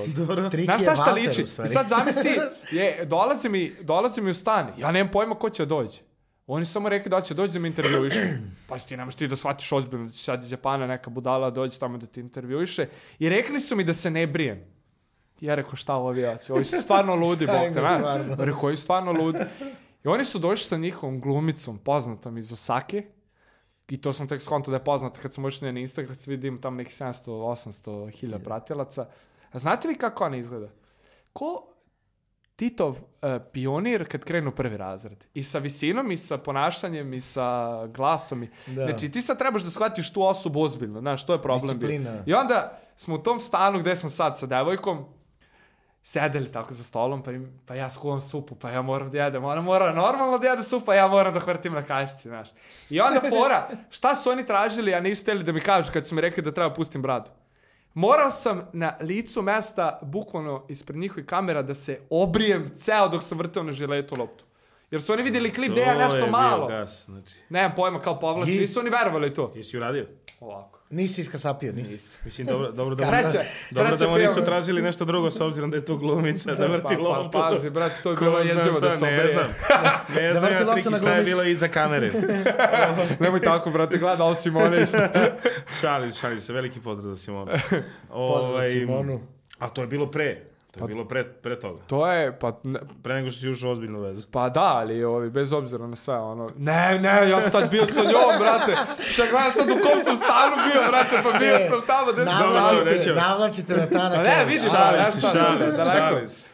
Trik Znaš šta šta liči? I sad zamisli, [laughs] je, dolazi, mi, dolazi mi u stan, ja nemam pojma ko će da dođe. Oni samo rekli da će doći da me intervjuiše. [clears throat] Pa ti nemaš ti da shvatiš ozbiljno da će sad iz Japana neka budala dođe tamo da ti intervjuiše. I rekli su mi da se ne brijem. Ja rekao šta ovi ja Ovi su stvarno [laughs] ludi, im te, stvarno? Rekao, ovi stvarno ludi. I oni su došli sa njihovom glumicom, poznatom iz Osake. I to sam tek skontao da je poznata kad sam ušli na Instagram, kad vidim tamo nekih 700, 800 hilja pratilaca. A znate li kako ona izgleda? Ko Titov uh, pionir kad krenu prvi razred. I sa visinom, i sa ponašanjem, i sa glasom. I... Da. Znači, ti sad trebaš da shvatiš tu osobu ozbiljno. Znaš, to je problem. bio. Disciplina. I onda smo u tom stanu gde sam sad sa devojkom, sedeli tako za stolom, pa, im, pa ja skuvam supu, pa ja moram da jedem. Ona mora normalno da jede supu, pa ja moram da hvrtim na kašici, znaš. I onda fora, šta su oni tražili, a nisu hteli da mi kažu kad su mi rekli da treba pustim bradu. Morao sam na licu mesta, bukvalno ispred njihovih kamera, da se obrijem ceo dok sam vrteo na žiletu loptu. Jer su oni vidjeli klip gde ja To je nešto bio malo. gas, znači. Nemam pojma kao povlači, nisu oni verovali to. Jesi uradio? Ovako. Nisi iskasapio, nisi. Mislim, dobro, dobro da, Sreća, dobro da mu nisu tražili nešto drugo s obzirom da je to glumica, da vrti Pa, loptu. pa, pazi, brate, to je bilo jezivo da se Ne obrije. znam. Ne [laughs] Da znam ja triki šta je bilo iza kamere. [laughs] Nemoj tako, brate, gledao Simone isto. [laughs] Šali, šali se, veliki pozdrav za Simonu. Pozdrav za Simonu. A to je bilo pre. To je bilo pre, pre toga. To je, pa, ne, Pre nego što si ušao u ozbiljnu vezu. pa da, ali ovi, bez obzira na sve, ono, ne, ne, ja sam tad bio sa njom, brate, šta gledam sad u kom sam stanu bio, brate, pa bio E, sam tamo, sam Navlačite, navlačite na ta Pa na ne, kraju. vidiš, A, da, ja si, šta, šalim da, se, daleko. šalim se. Srećno, Ovaj, srećno, ma pa ga ne, ma shvatam čoveče, ozbiljno. ti- Da,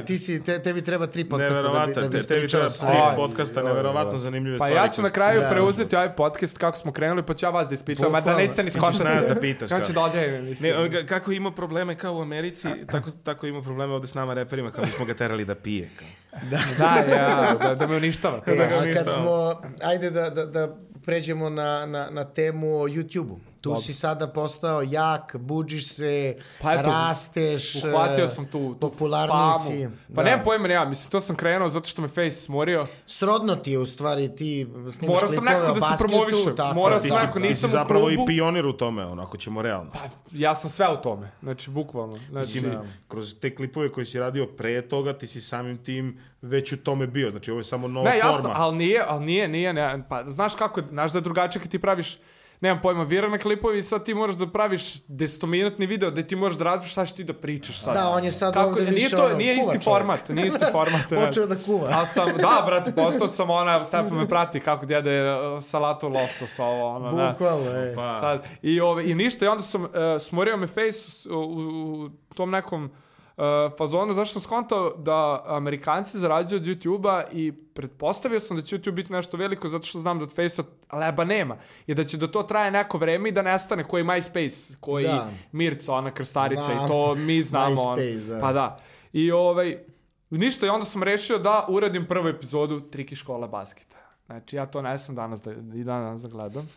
ti si, te, tebi treba tri podcasta da bi, da bi te, tebi treba tri Aj, podcasta, neverovatno zanimljive Pa stvari. ja ću na kraju Da. preuzeti ovaj podcast kako smo krenuli, pa ću ja vas da ispitam, a da nećete ni skontati. nas da pitaš, [laughs] Kako će da odjavim, mislim. Ne, ga- kako ima probleme kao u Americi, tako, tako ima probleme ovde s nama reperima, kao mi smo ga terali da pije. Kao. Da, ja, da, da me uništava. E, ga a ništa. kad smo, ajde da, da, da pređemo na, na, na temu o YouTube-u. Tu si sada postao jak, buđiš se, Pa eto, rasteš, Uhvatio e, sam tu, tu popularniji famu. si. Pa Da. nemam pojma, ne ja, mislim, to sam krenuo zato što me Face smorio. Srodno ti je u stvari, ti snimaš Morao sam klipove nekako da se promovišem. tako Morao sam nekako, nisam si u zapravo klubu. i pionir u tome, ono, ako ćemo realno. Pa, ja sam sve u tome, znači, bukvalno. Znači, Mislim, kroz te klipove koje si radio pre toga, ti si samim tim već u tome bio. Znači, ovo je samo nova ne, jasno, forma. ali nije, ali nije, nije, ne, pa znaš kako, znaš da je drugačije kad ti praviš nemam pojma, virane klipovi i sad ti moraš da praviš desetominutni video gde ti moraš da razbiš šta ćeš ti da pričaš sad. Da, on je sad Kako, ovde nije više to, ono, nije kuva isti čovjek. format, nije isti [laughs] format. ne. Počeo da kuva. Ali sam, da, [laughs] brate, postao sam ona, Stefan me prati kako djede uh, salatu losos, ovo, ono, da. Bukvalno, e. Pa, Sad, i, ove, I ništa, i onda sam uh, smorio me face s- u, u tom nekom uh, fazonu, zašto sam skontao da Amerikanci zarađuju od YouTube-a i pretpostavio sam da će YouTube biti nešto veliko zato što znam da od Face-a leba nema i da će da to traje neko vreme i da nestane koji MySpace, koji Da. Mirca, ona krstarica Znam. i to mi znamo. MySpace, da. Pa da. I ovaj, ništa, i onda sam rešio da uradim prvu epizodu Triki škola basketa. Znači, ja to ne sam danas da, i danas da gledam.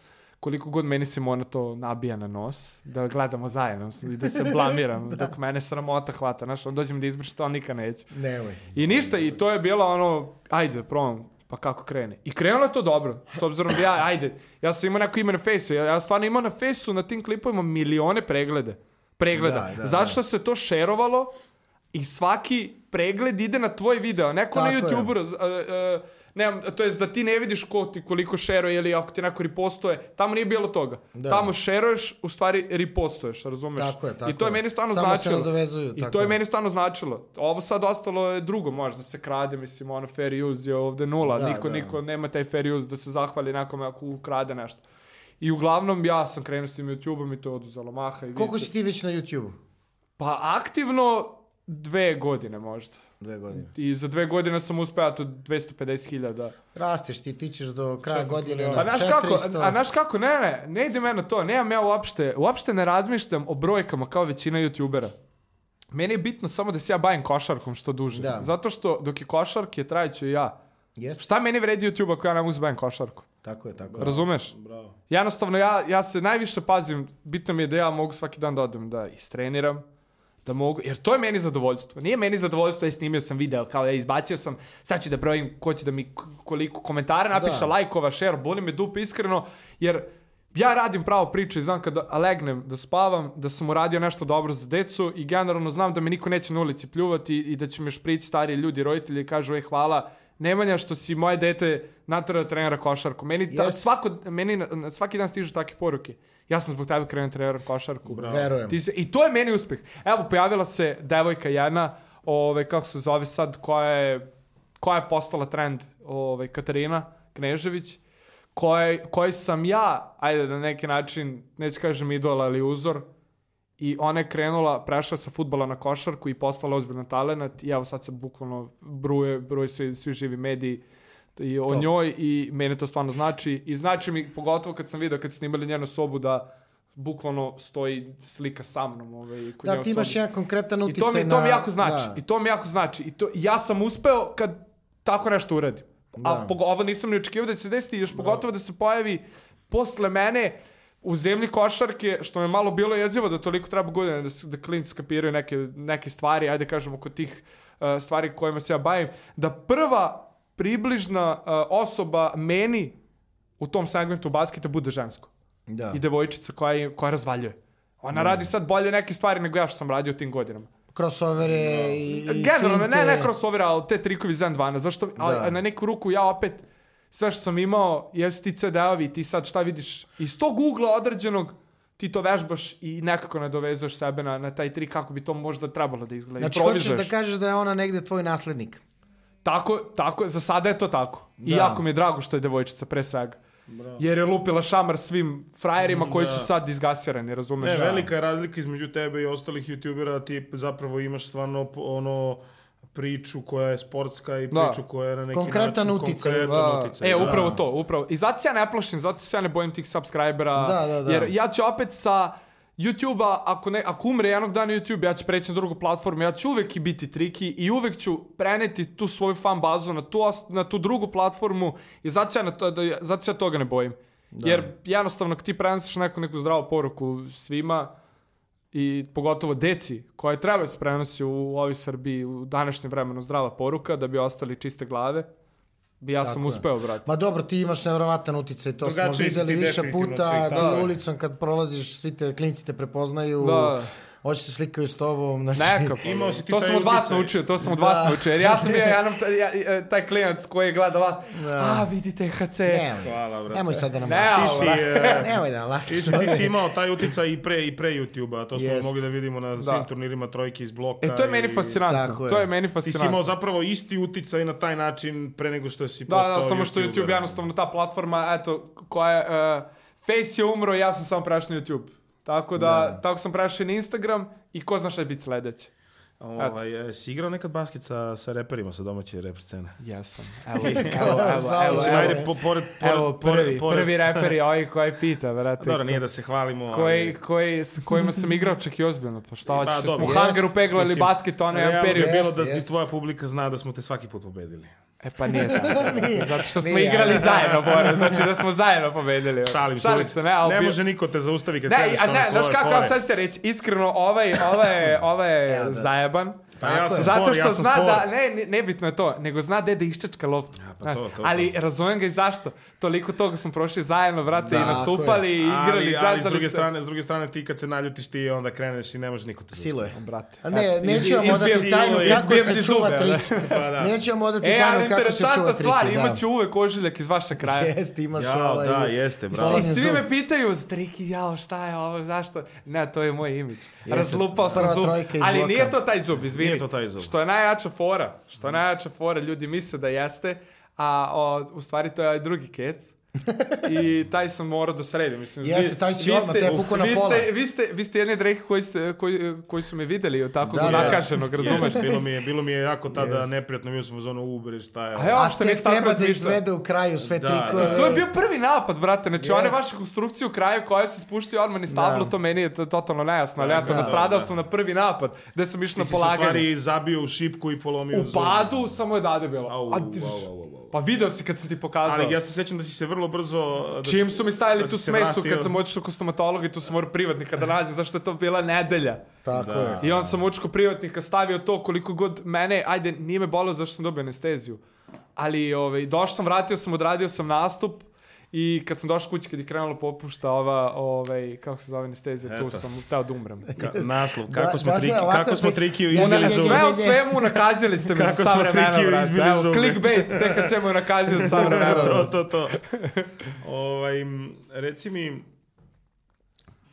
Koliko god meni Simona to nabija na nos, da gledamo zajedno i da se blamiram, [laughs] dok mene sramota hvata, znaš, on dođem da izbrš to, nikad neće. Nemoj. I ništa, i to je bilo ono, ajde, probam, Pa kako krene? I krenulo je to dobro. S obzirom da ja, ajde, ja sam imao neko ime na fejsu. Ja, ja stvarno imao na fejsu na tim klipovima milione preglede. Pregleda. Da, da, Zato da. se to šerovalo i svaki pregled ide na tvoj video. Neko na Tako je. YouTube-u, nemam, to jest da ti ne vidiš ko ti koliko šeruje ili ako ti neko ripostuje, tamo nije bilo toga. Da. Tamo šeruješ, u stvari ripostuješ, razumeš? Tako je, tako I to je meni stvarno Samo se značilo. nadovezuju, I tako to je meni stvarno značilo. Ovo sad ostalo je drugo, možda da se krade, mislim, ono fair use je ovde nula. Da, niko, da. niko nema taj fair use da se zahvali nekome ako ukrade nešto. I uglavnom ja sam krenuo s tim YouTube-om i to je oduzelo maha. I Koliko vidite- si ti već na YouTube? Pa aktivno dve godine možda. Dve godine. I za dve godine sam uspeo to 250.000. Rasteš ti, ti ćeš do kraja godine na A kako, 400. a znaš kako, ne, ne, ne ide me na to, nemam ja uopšte, uopšte ne razmišljam o brojkama kao većina youtubera. Meni je bitno samo da se ja bavim košarkom što duže. Da. Zato što dok je košarke, trajeću i ja. Jeste, Šta meni vredi YouTube ako ja ne mogu da se bavim košarkom? tako je, tako je. Razumeš? Bravo. Jednostavno, ja, ja se najviše pazim, bitno mi je da ja mogu svaki dan da odem da istreniram, da mogu, jer to je meni zadovoljstvo. Nije meni zadovoljstvo, ja snimio sam video, kao ja izbacio sam, sad ću da brojim ko će da mi koliko komentara napiše, Da. lajkova, share, boli me dupe iskreno, jer ja radim pravo priču i znam kada legnem da spavam, da sam uradio nešto dobro za decu i generalno znam da me niko neće na ulici pljuvati i da će me šprići stariji ljudi, roditelji i kažu, ej hvala, Nemanja što si moje dete naterao da trenira košarku. Meni, ta, Jeste. svako, meni svaki dan stižu takve poruke. Ja sam zbog tebe krenuo da treniram košarku. Verujem. Ti se, I to je meni uspeh. Evo, pojavila se devojka jedna, ove, kako se zove sad, koja je, koja je postala trend, ove, Katarina Knežević, koje, koji sam ja, ajde na neki način, neću kažem idol, ali uzor, i ona je krenula, prešla sa futbala na košarku i postala ozbiljan talent i evo sad se bukvalno bruje, bruje svi, svi živi mediji i o Top. njoj i mene to stvarno znači i znači mi pogotovo kad sam video kad snimali njenu sobu da bukvalno stoji slika sa mnom ovaj, kod Da, ti imaš sobi. jedan konkretan I uticaj to mi, to mi jako znači. Da. I to mi jako znači. I to, ja sam uspeo kad tako nešto uradim. A Da. pogo, ovo nisam ni očekivao da će se desiti, još pogotovo da se pojavi posle mene u zemlji košarke, što me malo bilo jezivo da toliko treba godine da, da klinci skapiraju neke, neke stvari, ajde kažemo kod tih uh, stvari kojima se ja bavim, da prva približna uh, osoba meni u tom segmentu basketa bude žensko Da. i devojčica koja, je- koja razvaljuje. Ona radi sad bolje neke stvari nego ja što sam radio u tim godinama. Crossovere i, i Generalno, ne, ne crossovera, ali te trikovi Zen 12. Zašto? Da. a na neku ruku ja opet sve što sam imao, jesu ti CD-ovi, ti sad šta vidiš iz tog ugla određenog ti to vežbaš i nekako nadovezuješ sebe na, na taj trik kako bi to možda trebalo da izgleda. Znači, hoćeš da kažeš da je ona negde tvoj naslednik. Tako, tako, za sada je to tako. I Da. jako mi je drago što je devojčica, pre svega. Jer je lupila šamar svim frajerima koji su sad izgasirani, razumeš? Ne, velika je razlika između tebe i ostalih youtubera, da ti zapravo imaš stvarno ono priču koja je sportska i Da. priču koja je na neki Konkretan način uticaj. konkretan Da. uticaj. E, da. upravo to, upravo. I zato se ja ne plašim, zato se ja ne bojim tih subscribera. Da, da, da. Jer ja ću opet sa YouTube-a, ako, ne, ako umre jednog dana YouTube, ja ću preći na drugu platformu, ja ću uvek i biti triki i uvek ću preneti tu svoju fan bazu na tu, na tu drugu platformu i zato se ja, na to, da, zato se ja toga ne bojim. Jer jednostavno, ti prenosiš neku, neku zdravu poruku svima, i pogotovo deci koje treba da se prenosi u ovoj Srbiji u današnjem vremenu zdrava poruka da bi ostali čiste glave bi ja sam je. uspeo brate Ma dobro, ti imaš nevjerovatan uticaj, to smo Drugačiji si videli više puta, tako je. ulicom kad prolaziš, svi te klinci te prepoznaju, Da. Hoće se slikaju s tobom, znači... Neka, pa, Imao si ti to sam od vas naučio, to sam od vas Da. naučio, jer ja sam bio taj, ja, e, taj klinac koji gleda vas, a vidite HC, Nemoj, Hvala, brate. nemoj sad da nam Ne. Ti si, e, [laughs] Nemoj da nam laskaš. ti, si, ti si imao taj uticaj i pre, i pre YouTube-a, to smo Jest. mogli da vidimo na svim turnirima trojke iz bloka. E, to je meni i- fascinantno, Tako je. to je meni Ti si imao fascinantno. zapravo isti uticaj na taj način pre nego što si Da, postao da, samo što. YouTube jednostavno ta platforma, eto, koja je, uh, Face je umro, ja sam samo prešao na YouTube. Tako da, Da. tako sam prešao na Instagram i ko zna šta će biti sledeće. Ovaj, si igrao nekad basket sa, sa reperima sa domaće rep scene? Jesam. Evo, [laughs] evo, evo, evo, evo, po, pored, pored, evo, prvi, pored, prvi reper je [laughs] ovaj koji pita, brate. Dobro, nije da se hvalimo. koji, ali- koji, s kojima sam igrao čak i ozbiljno. Pa šta hoćeš, dobro, smo u hangaru peglali basket, ono Realno period. je bilo da i tvoja publika zna da smo te svaki put pobedili. E pa nije tako. [laughs] Zato što smo igrali zajedno, Bora. Znači da smo zajedno pobedili. Šalim se. Šalim se, ne, ali ne može niko te zaustavi kad Ne, kažeš a ono ne, tvoje znaš kako, ja sad ste reći, iskreno, ovaj, ovaj, ovaj Evo da. zajeban. Pa ja sam Zato što ja sam zna spor. da, ne, ne, nebitno je to, nego zna gde da iščačka loptu. Pa to, to, to. ali razumem ga i zašto. Toliko toga smo prošli zajedno, brate, Da, i nastupali i igrali, ali, ali s druge se. strane, s druge strane ti kad se naljutiš ti onda kreneš i ne može niko te Silo je. Brate. A ne, eto, neću vam odati tajnu kako se čuva trike. [laughs] Pa da. Neću vam odati E, tajnu ali kako se čuva interesantna trike. stvar, da. imat ću uvek ožiljak iz vaše kraja. [laughs] Jeste, imaš Jao, ovaj... da, jeste, bravo. I svi me pitaju, striki, jao, šta je ovo, zašto? Ne, to je moj imidž. Jeste, Razlupao sam zub. Ali nije to taj zub, izvini. Nije to taj zub. Što je najjača fora, što je najjača fora, ljudi misle da jeste, a o, u stvari to je drugi kec. I taj sam morao da sredim. Mislim, Jeste, taj si odmah, te je pukao na vi pola. Ste, vi, ste, vi ste jedni od rekih koji, ste, koji, koji su me videli tako Da, da, nakaženog, razumeš? Bilo mi je, bilo mi je jako tada Jeste. neprijatno, bio sam u zonu Uber, šta je A evo, A nisi tako treba da izvede u kraju sve Da, trikove. da. To je bio prvi napad, brate. Znači, one Jest. vaše konstrukcije u kraju koje se spuštaju odmah niz tablo, Da. to meni je to- totalno nejasno. Ali ja to Da, nastradao da. sam na prvi napad, gde sam išao Ti na si se u polaganje. stvari zabio u šipku i polomio U padu samo je dade bilo. Pa video si kad sam ti pokazao. Ali ja se sećam da si se vrlo brzo... Da, Čim su mi stavili da tu smesu kad sam otišao kod stomatologa i tu sam morao privatnika da nađem, zašto je to bila nedelja. Tako Da. je. I on sam očko privatnika stavio to koliko god mene, ajde, nije me bolelo zašto sam dobio anesteziju. Ali ovaj, došao sam, vratio sam, odradio sam nastup i kad sam došao kući, kad je krenulo popušta ova, ovaj, kako se zove anestezija, tu sam teo da umrem. Ka, naslov, kako Da, smo, dakle, triki, ovako kako smo pri- trikiju Ne, ne, izbili zub. Sve ne. svemu nakazili ste me smo vremena, trikiju brate. izbili Evo, clickbait, tek kad ćemo nakazili za sva vremena. to, to, to. ovaj, reci mi,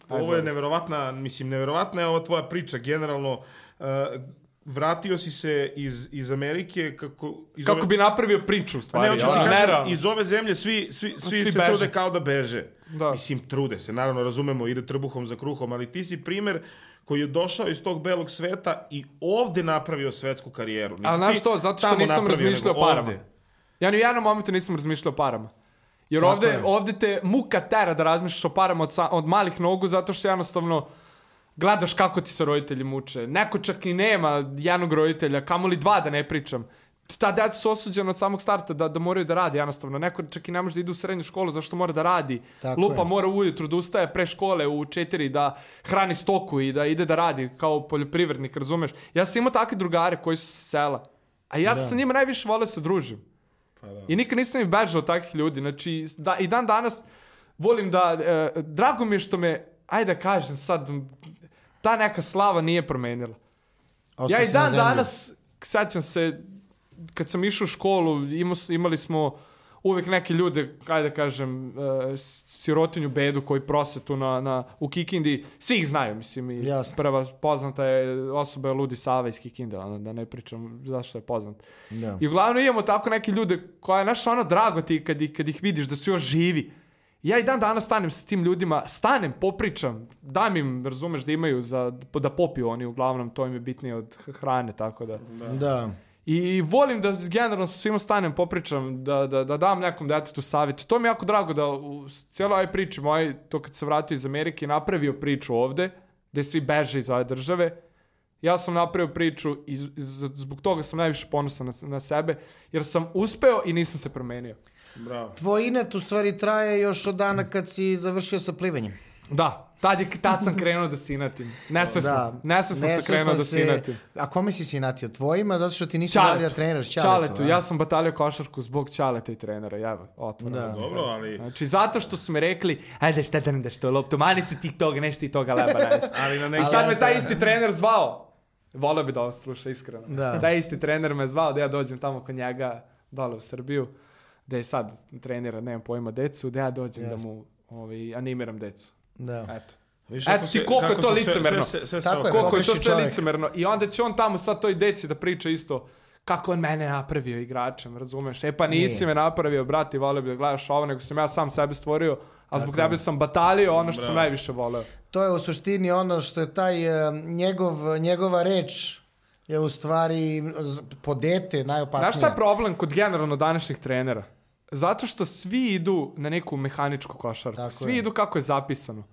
ovo je neverovatna, mislim, neverovatna je ova tvoja priča, generalno, uh, vratio si se iz, iz Amerike kako... Iz Kako ove- bi napravio priču, stvari. ne, ti ali kažem, iz ove zemlje svi, svi, svi, Svi se beže. trude kao da beže. Da. Mislim, trude se, naravno, razumemo, ide trbuhom za kruhom, ali ti si primer koji je došao iz tog belog sveta i ovde napravio svetsku karijeru. Nisi A znaš što, zato što nisam razmišljao o parama. ovde. Ja ni u jednom momentu nisam razmišljao o parama. Jer ovde, ovde te muka tera da razmišljaš o parama od, sa- od malih nogu, zato što jednostavno gledaš kako ti se roditelji muče. Neko čak i nema jednog roditelja, kamoli dva da ne pričam. Ta deca su osuđena od samog starta da, da moraju da radi jednostavno. Neko čak i ne može da ide u srednju školu zašto mora da radi. Tako Lupa je. mora ujutru da ustaje pre škole u četiri da hrani stoku i da ide da radi kao poljoprivrednik, razumeš? Ja sam imao takve drugare koji su sa sela. A ja sam sa njima najviše volio da se družim. I nikad nisam i bežao od takvih ljudi. Znači, da, i dan danas volim da, e, drago mi je što me, ajde da kažem sad, ta neka slava nije promenila. Ostao ja i dan danas, sećam se, kad sam išao u školu, imao, imali smo uvek neke ljude, ajde da kažem, e, sirotinju bedu koji prose tu na, na, u Kikindi. Svi ih znaju, mislim. I Jasno. prva poznata je osoba je Ludi Sava iz Kikinde, ono, da ne pričam zašto je poznat. Da. I uglavnom imamo tako neke ljude koja je naš ono drago ti kad, kad ih vidiš da su još živi. Ja i dan danas stanem sa tim ljudima, stanem, popričam, dam im, razumeš, da imaju za, da popiju oni, uglavnom, to im je bitnije od hrane, tako da. Da. I volim da generalno sa svima stanem, popričam, da, da, da dam nekom detetu savjet. To mi je jako drago da u cijeloj ovoj priči moj, to kad se vratio iz Amerike, napravio priču ovde, gde svi beže iz ove države. Ja sam napravio priču i zbog toga sam najviše ponosan na, na sebe, jer sam uspeo i nisam se promenio. Bravo. Tvoj inet u stvari traje još od dana kad si završio sa plivanjem. Da, tad, je, tad sam krenuo da se inatim. Nesvesno. Da. Nesvesno sam krenuo da se inatim. A kome si se inatio? Tvojima? Zato što ti nisi radio Čaletu. treniraš Čaletu. Čaletu. Ja sam batalio košarku zbog Čaleta i trenera. Ja, otvoreno. Da. Dobro, ali... Znači, zato što su mi rekli, ajde šta da ne daš to loptu, mani se ti toga, nešto i toga leba. [laughs] Ali na I neki... sad me taj isti trener zvao. Volio bi da ovo sluša, iskreno. Da. Taj isti trener me zvao da ja dođem tamo kod njega, dole u Srbiju, da je sad trenira, nemam pojma, decu, da ja dođem da Jasno. mu ovaj, animiram decu. Da. Eto. Viš Eto kako ti koliko je to licemerno. Sve, sve, sve Tako je, Koliko je to sve čovjek. licemerno. I onda će on tamo sad toj deci da priča isto kako on mene napravio igračem, razumeš? E pa nisi Nije. me napravio, brati, volio bi da gledaš ovo, nego sam ja sam sebe stvorio, a zbog tebe sam batalio ono što sam Bravo. najviše voleo. To je u suštini ono što je taj e, njegov, njegova reč je u stvari po dete najopasnija. Znaš šta je problem kod generalno današnjih trenera? Zato što svi idu na neku mehaničku košarku. Tako svi je. idu kako je zapisano.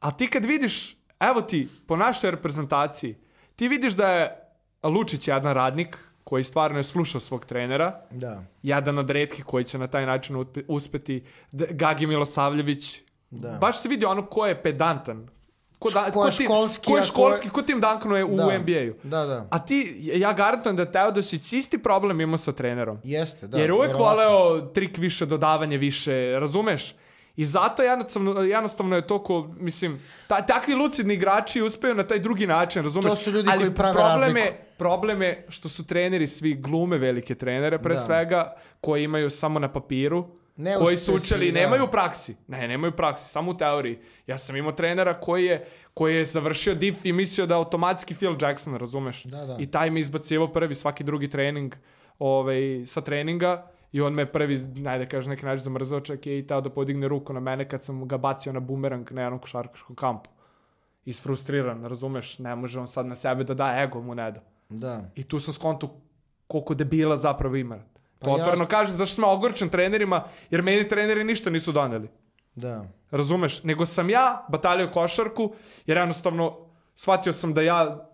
A ti kad vidiš, evo ti, po našoj reprezentaciji, ti vidiš da je Lučić jedan radnik koji stvarno je slušao svog trenera, Da. jedan od retkih koji će na taj način uspeti, Gagi Milosavljević, Da. baš se vidi ono ko je pedantan, ko, da, Ko je tim- školski, ko je ko školski, ko Tim Duncan je u Da. NBA-u. Da, da. A ti, ja garantujem da Teodosić isti problem ima sa trenerom. Jeste, da. Jer je uvek verovatno. voleo trik više, dodavanje više, razumeš? I zato jednostavno, jednostavno je to ko, mislim, ta, takvi lucidni igrači uspeju na taj drugi način, razumeš? To su ljudi Ali koji prave problem razliku. Je, problem je što su treneri svi glume velike trenere, pre Da. svega, koji imaju samo na papiru, Ne koji su učili, da. nemaju praksi. Ne, nemaju praksi, samo u teoriji. Ja sam imao trenera koji je, koji je završio diff i mislio da je automatski Phil Jackson, razumeš? Da, da. I taj me izbacivao prvi svaki drugi trening ovaj, sa treninga i on me prvi, najde kažem, neki način zamrzao, čak je i tao da podigne ruku na mene kad sam ga bacio na bumerang na jednom košarkaškom kampu. Isfrustriran, razumeš? Ne može on sad na sebe da da, ego mu ne da. Da. I tu sam skonto koliko debila zapravo ima. To Pa otvoreno jasno. kažem, zašto sam ogorčen trenerima, jer meni treneri ništa nisu doneli. Da. Razumeš? Nego sam ja batalio košarku, jer jednostavno shvatio sam da ja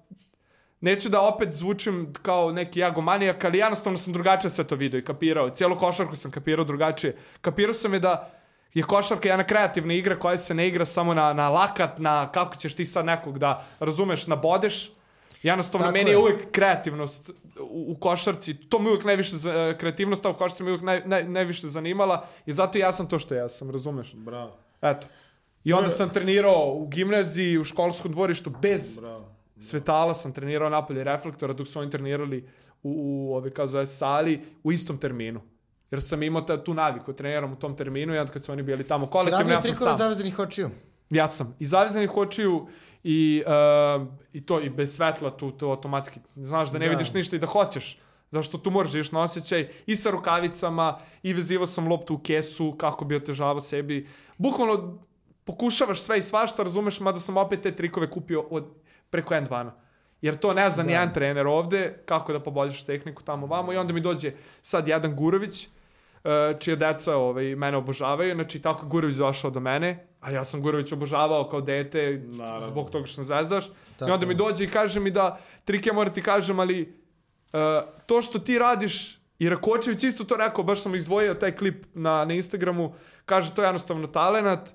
neću da opet zvučim kao neki jagomanijak, ali jednostavno sam drugačije sve to video i kapirao. Cijelu košarku sam kapirao drugačije. Kapirao sam je da je košarka jedna kreativna igra koja se ne igra samo na, na lakat, na kako ćeš ti sad nekog da, razumeš, nabodeš. Jednostavno, Tako meni je. je uvijek kreativnost u, u košarci, to mi uvijek najviše, za- e, kreativnost u košarci me uvijek naj, naj, najviše zanimala i zato ja sam to što ja sam, razumeš? Bravo, Eto. I onda sam trenirao u gimnaziji, u školskom dvorištu, bez bravo. svetala sam trenirao napolje reflektora dok su oni trenirali u, u ove, kao zove, sali u istom terminu. Jer sam imao ta, tu naviku, treniram u tom terminu i onda kad su oni bili tamo Si kolektivno, radio ja sam trikove sam. zavezanih očiju? Ja sam. I zavezanih očiju i, uh, i to i bez svetla tu to automatski. Znaš da ne Da. vidiš ništa i da hoćeš. Zašto tu moraš da ideš na osjećaj i sa rukavicama i vezivao sam loptu u kesu kako bi otežavao sebi. Bukvalno pokušavaš sve i svašta, razumeš, mada sam opet te trikove kupio od, preko N2. Jer to ne zna ni jedan trener ovde, kako da poboljšaš tehniku tamo vamo i onda mi dođe sad jedan Gurović, čija deca ovaj, mene obožavaju, znači tako Gurović došao do mene, a ja sam Gurović obožavao kao dete Naravno. zbog toga što sam zvezdaš. I Tako onda mi dođe i kaže mi da, Trike, moram ti kažem, ali e, to što ti radiš, i Rakočević isto to rekao, baš sam izdvojio taj klip na, na Instagramu, kaže to je jednostavno talenat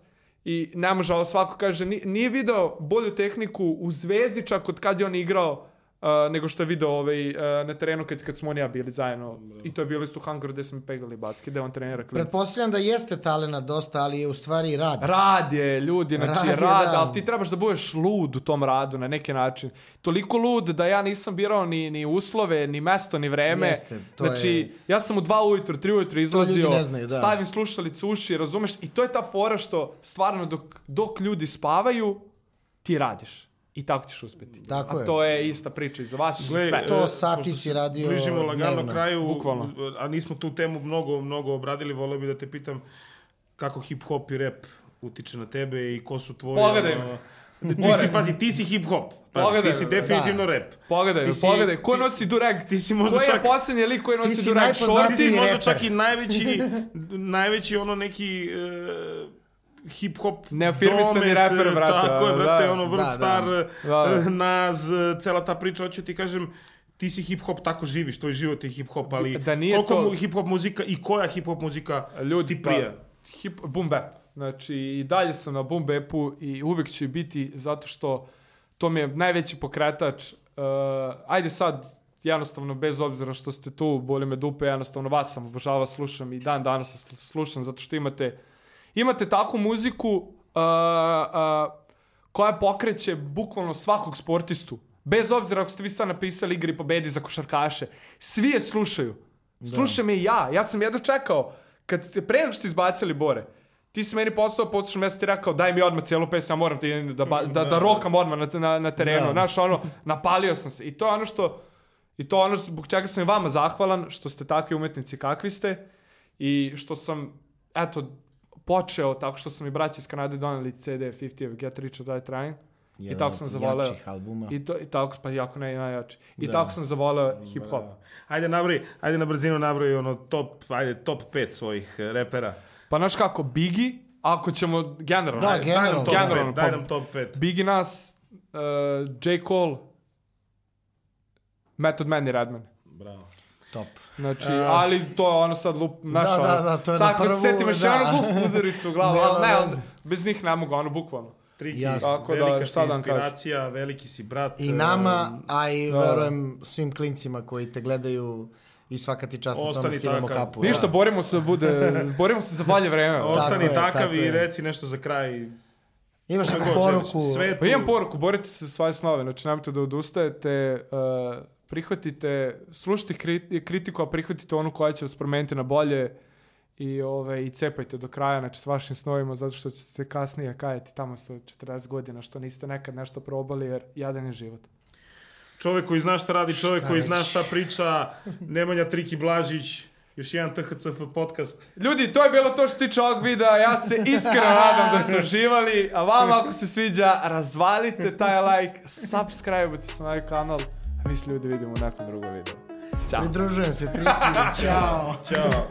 i ne može, ali svako kaže, ni- nije video bolju tehniku u Zvezdi čak od kad je on igrao uh, nego što je video ovaj, uh, na terenu kad, kad smo on ja bili zajedno. I to je bilo isto u Hangaru gde smo pegali basket, gde on trenira klinci. Pretpostavljam da jeste talena dosta, ali je u stvari rad. Rad je, ljudi, znači Rad rad, je, da. ali ti trebaš da budeš lud u tom radu na neki način. Toliko lud da ja nisam birao ni, ni uslove, ni mesto, ni vreme. Jeste, to znači, je- ja sam u dva ujutro, tri ujutro izlazio, znaju, da. stavim slušalicu uši, razumeš? I to je ta fora što stvarno dok, dok ljudi spavaju, ti radiš. I tako ćeš uspeti. Tako A je. to je ista priča i za vas Gle, sve. To sati si radio Bližimo lagano dnevno. kraju, Bukvalno. a nismo tu temu mnogo, mnogo obradili, voleo bi da te pitam kako hip-hop i rap utiče na tebe i ko su tvoji... Pogledaj me. Ti si, pazi, ti si hip-hop. Pogledaj ti si definitivno da. rap. Pogledaj, Ti si- pogledaj, ko ti- nosi dureg? ti si možda Koji je čak- posljednji lik koji nosi najpoznatiji Ti si možda čak i najveći, najveći ono neki e, hip-hop Neafirmisani reper, e, brate, Tako je, da. brate, ono vrlo Da, da. star, Da, da. Naz, e, cela ta priča, hoću ti kažem, ti si hip-hop, tako živiš, tvoj život je hip-hop, ali Da nije koliko to- mu hip-hop muzika i koja hip-hop muzika Ljudi, ti prija? Pa, hip, boom bap. Znači, i dalje sam na boom bapu i uvek će biti zato što to mi je najveći pokretač. Uh, ajde sad, jednostavno, bez obzira što ste tu, boli me dupe, jednostavno vas sam obožavao, slušam i dan danas slušam zato što imate imate takvu muziku uh, uh, koja pokreće bukvalno svakog sportistu. Bez obzira ako ste vi sad napisali igri pobedi za košarkaše. Svi je slušaju. Slušam je i ja. Ja sam jedno čekao. Kad ste, pre nego što ste izbacili Bore, ti si meni postao, poslušam, ja sam ti rekao, daj mi odmah cijelu pesmu, ja moram ti da, ba- da, da rokam odmah na, na, na terenu. Da. Znaš, ono, napalio sam se. I to je ono što, i to je ono zbog čega sam i vama zahvalan, što ste takvi umetnici kakvi ste i što sam, eto, počeo tako što sam i braći iz Kanade doneli CD 50 of Get Rich or Die Trying. I Jedan tako od sam zavoleo. jačih albuma. I, to, i tako, pa jako ne, najjači. I Da. tako sam zavoleo hip hop. Ajde, nabroji, ajde na brzinu nabroji ono top, ajde, top 5 svojih e, repera. Pa znaš kako, Biggie, ako ćemo generalno. Da, ajde, Daj nam Generalno, top generalno, 5, daj pa- nam top 5. Biggie nas, uh, J. Cole, Method Man i Redman. Bravo. Top. Znači, A- ali to je ono sad lup, znaš, Da, ono, da, da, to je sad na se prvu, setim još da. jednu glupu udaricu u glavu, ali ne, on, bez njih ne mogu, ono, bukvalno. Triki, Jasno. Tako da, velika si šta da vam kažem. inspiracija, veliki si brat. I nama, um, a i da. verujem svim klincima koji te gledaju i svaka ti čast na tome Ostani skidamo kapu. Ništa, da. borimo se, bude, borimo se za bolje vreme. Ostani je, takav tako i je. reci nešto za kraj. Imaš neku poruku. Pa imam poruku, borite se za svoje snove, znači nemojte da odustajete, uh, prihvatite, slušajte kri- kritiku, a prihvatite onu koja će vas promeniti na bolje i, ove, i cepajte do kraja, znači s vašim snovima, zato što ćete se kasnije kajati tamo sa 40 godina, što niste nekad nešto probali, jer jadan je život. Čovjek koji zna šta radi, čovjek Šta koji zna šta priča, Nemanja Triki Blažić, još jedan THCF podcast. Ljudi, to je bilo to što se tiče ovog videa, ja se iskreno [laughs] nadam da ste uživali, a vama ako se sviđa, razvalite taj like, subscribe-ujte se na ovaj kanal, Mi se ljudi vidimo nakon drugog videa. Ćao. Pridružujem se, tri, [laughs] čao. čao.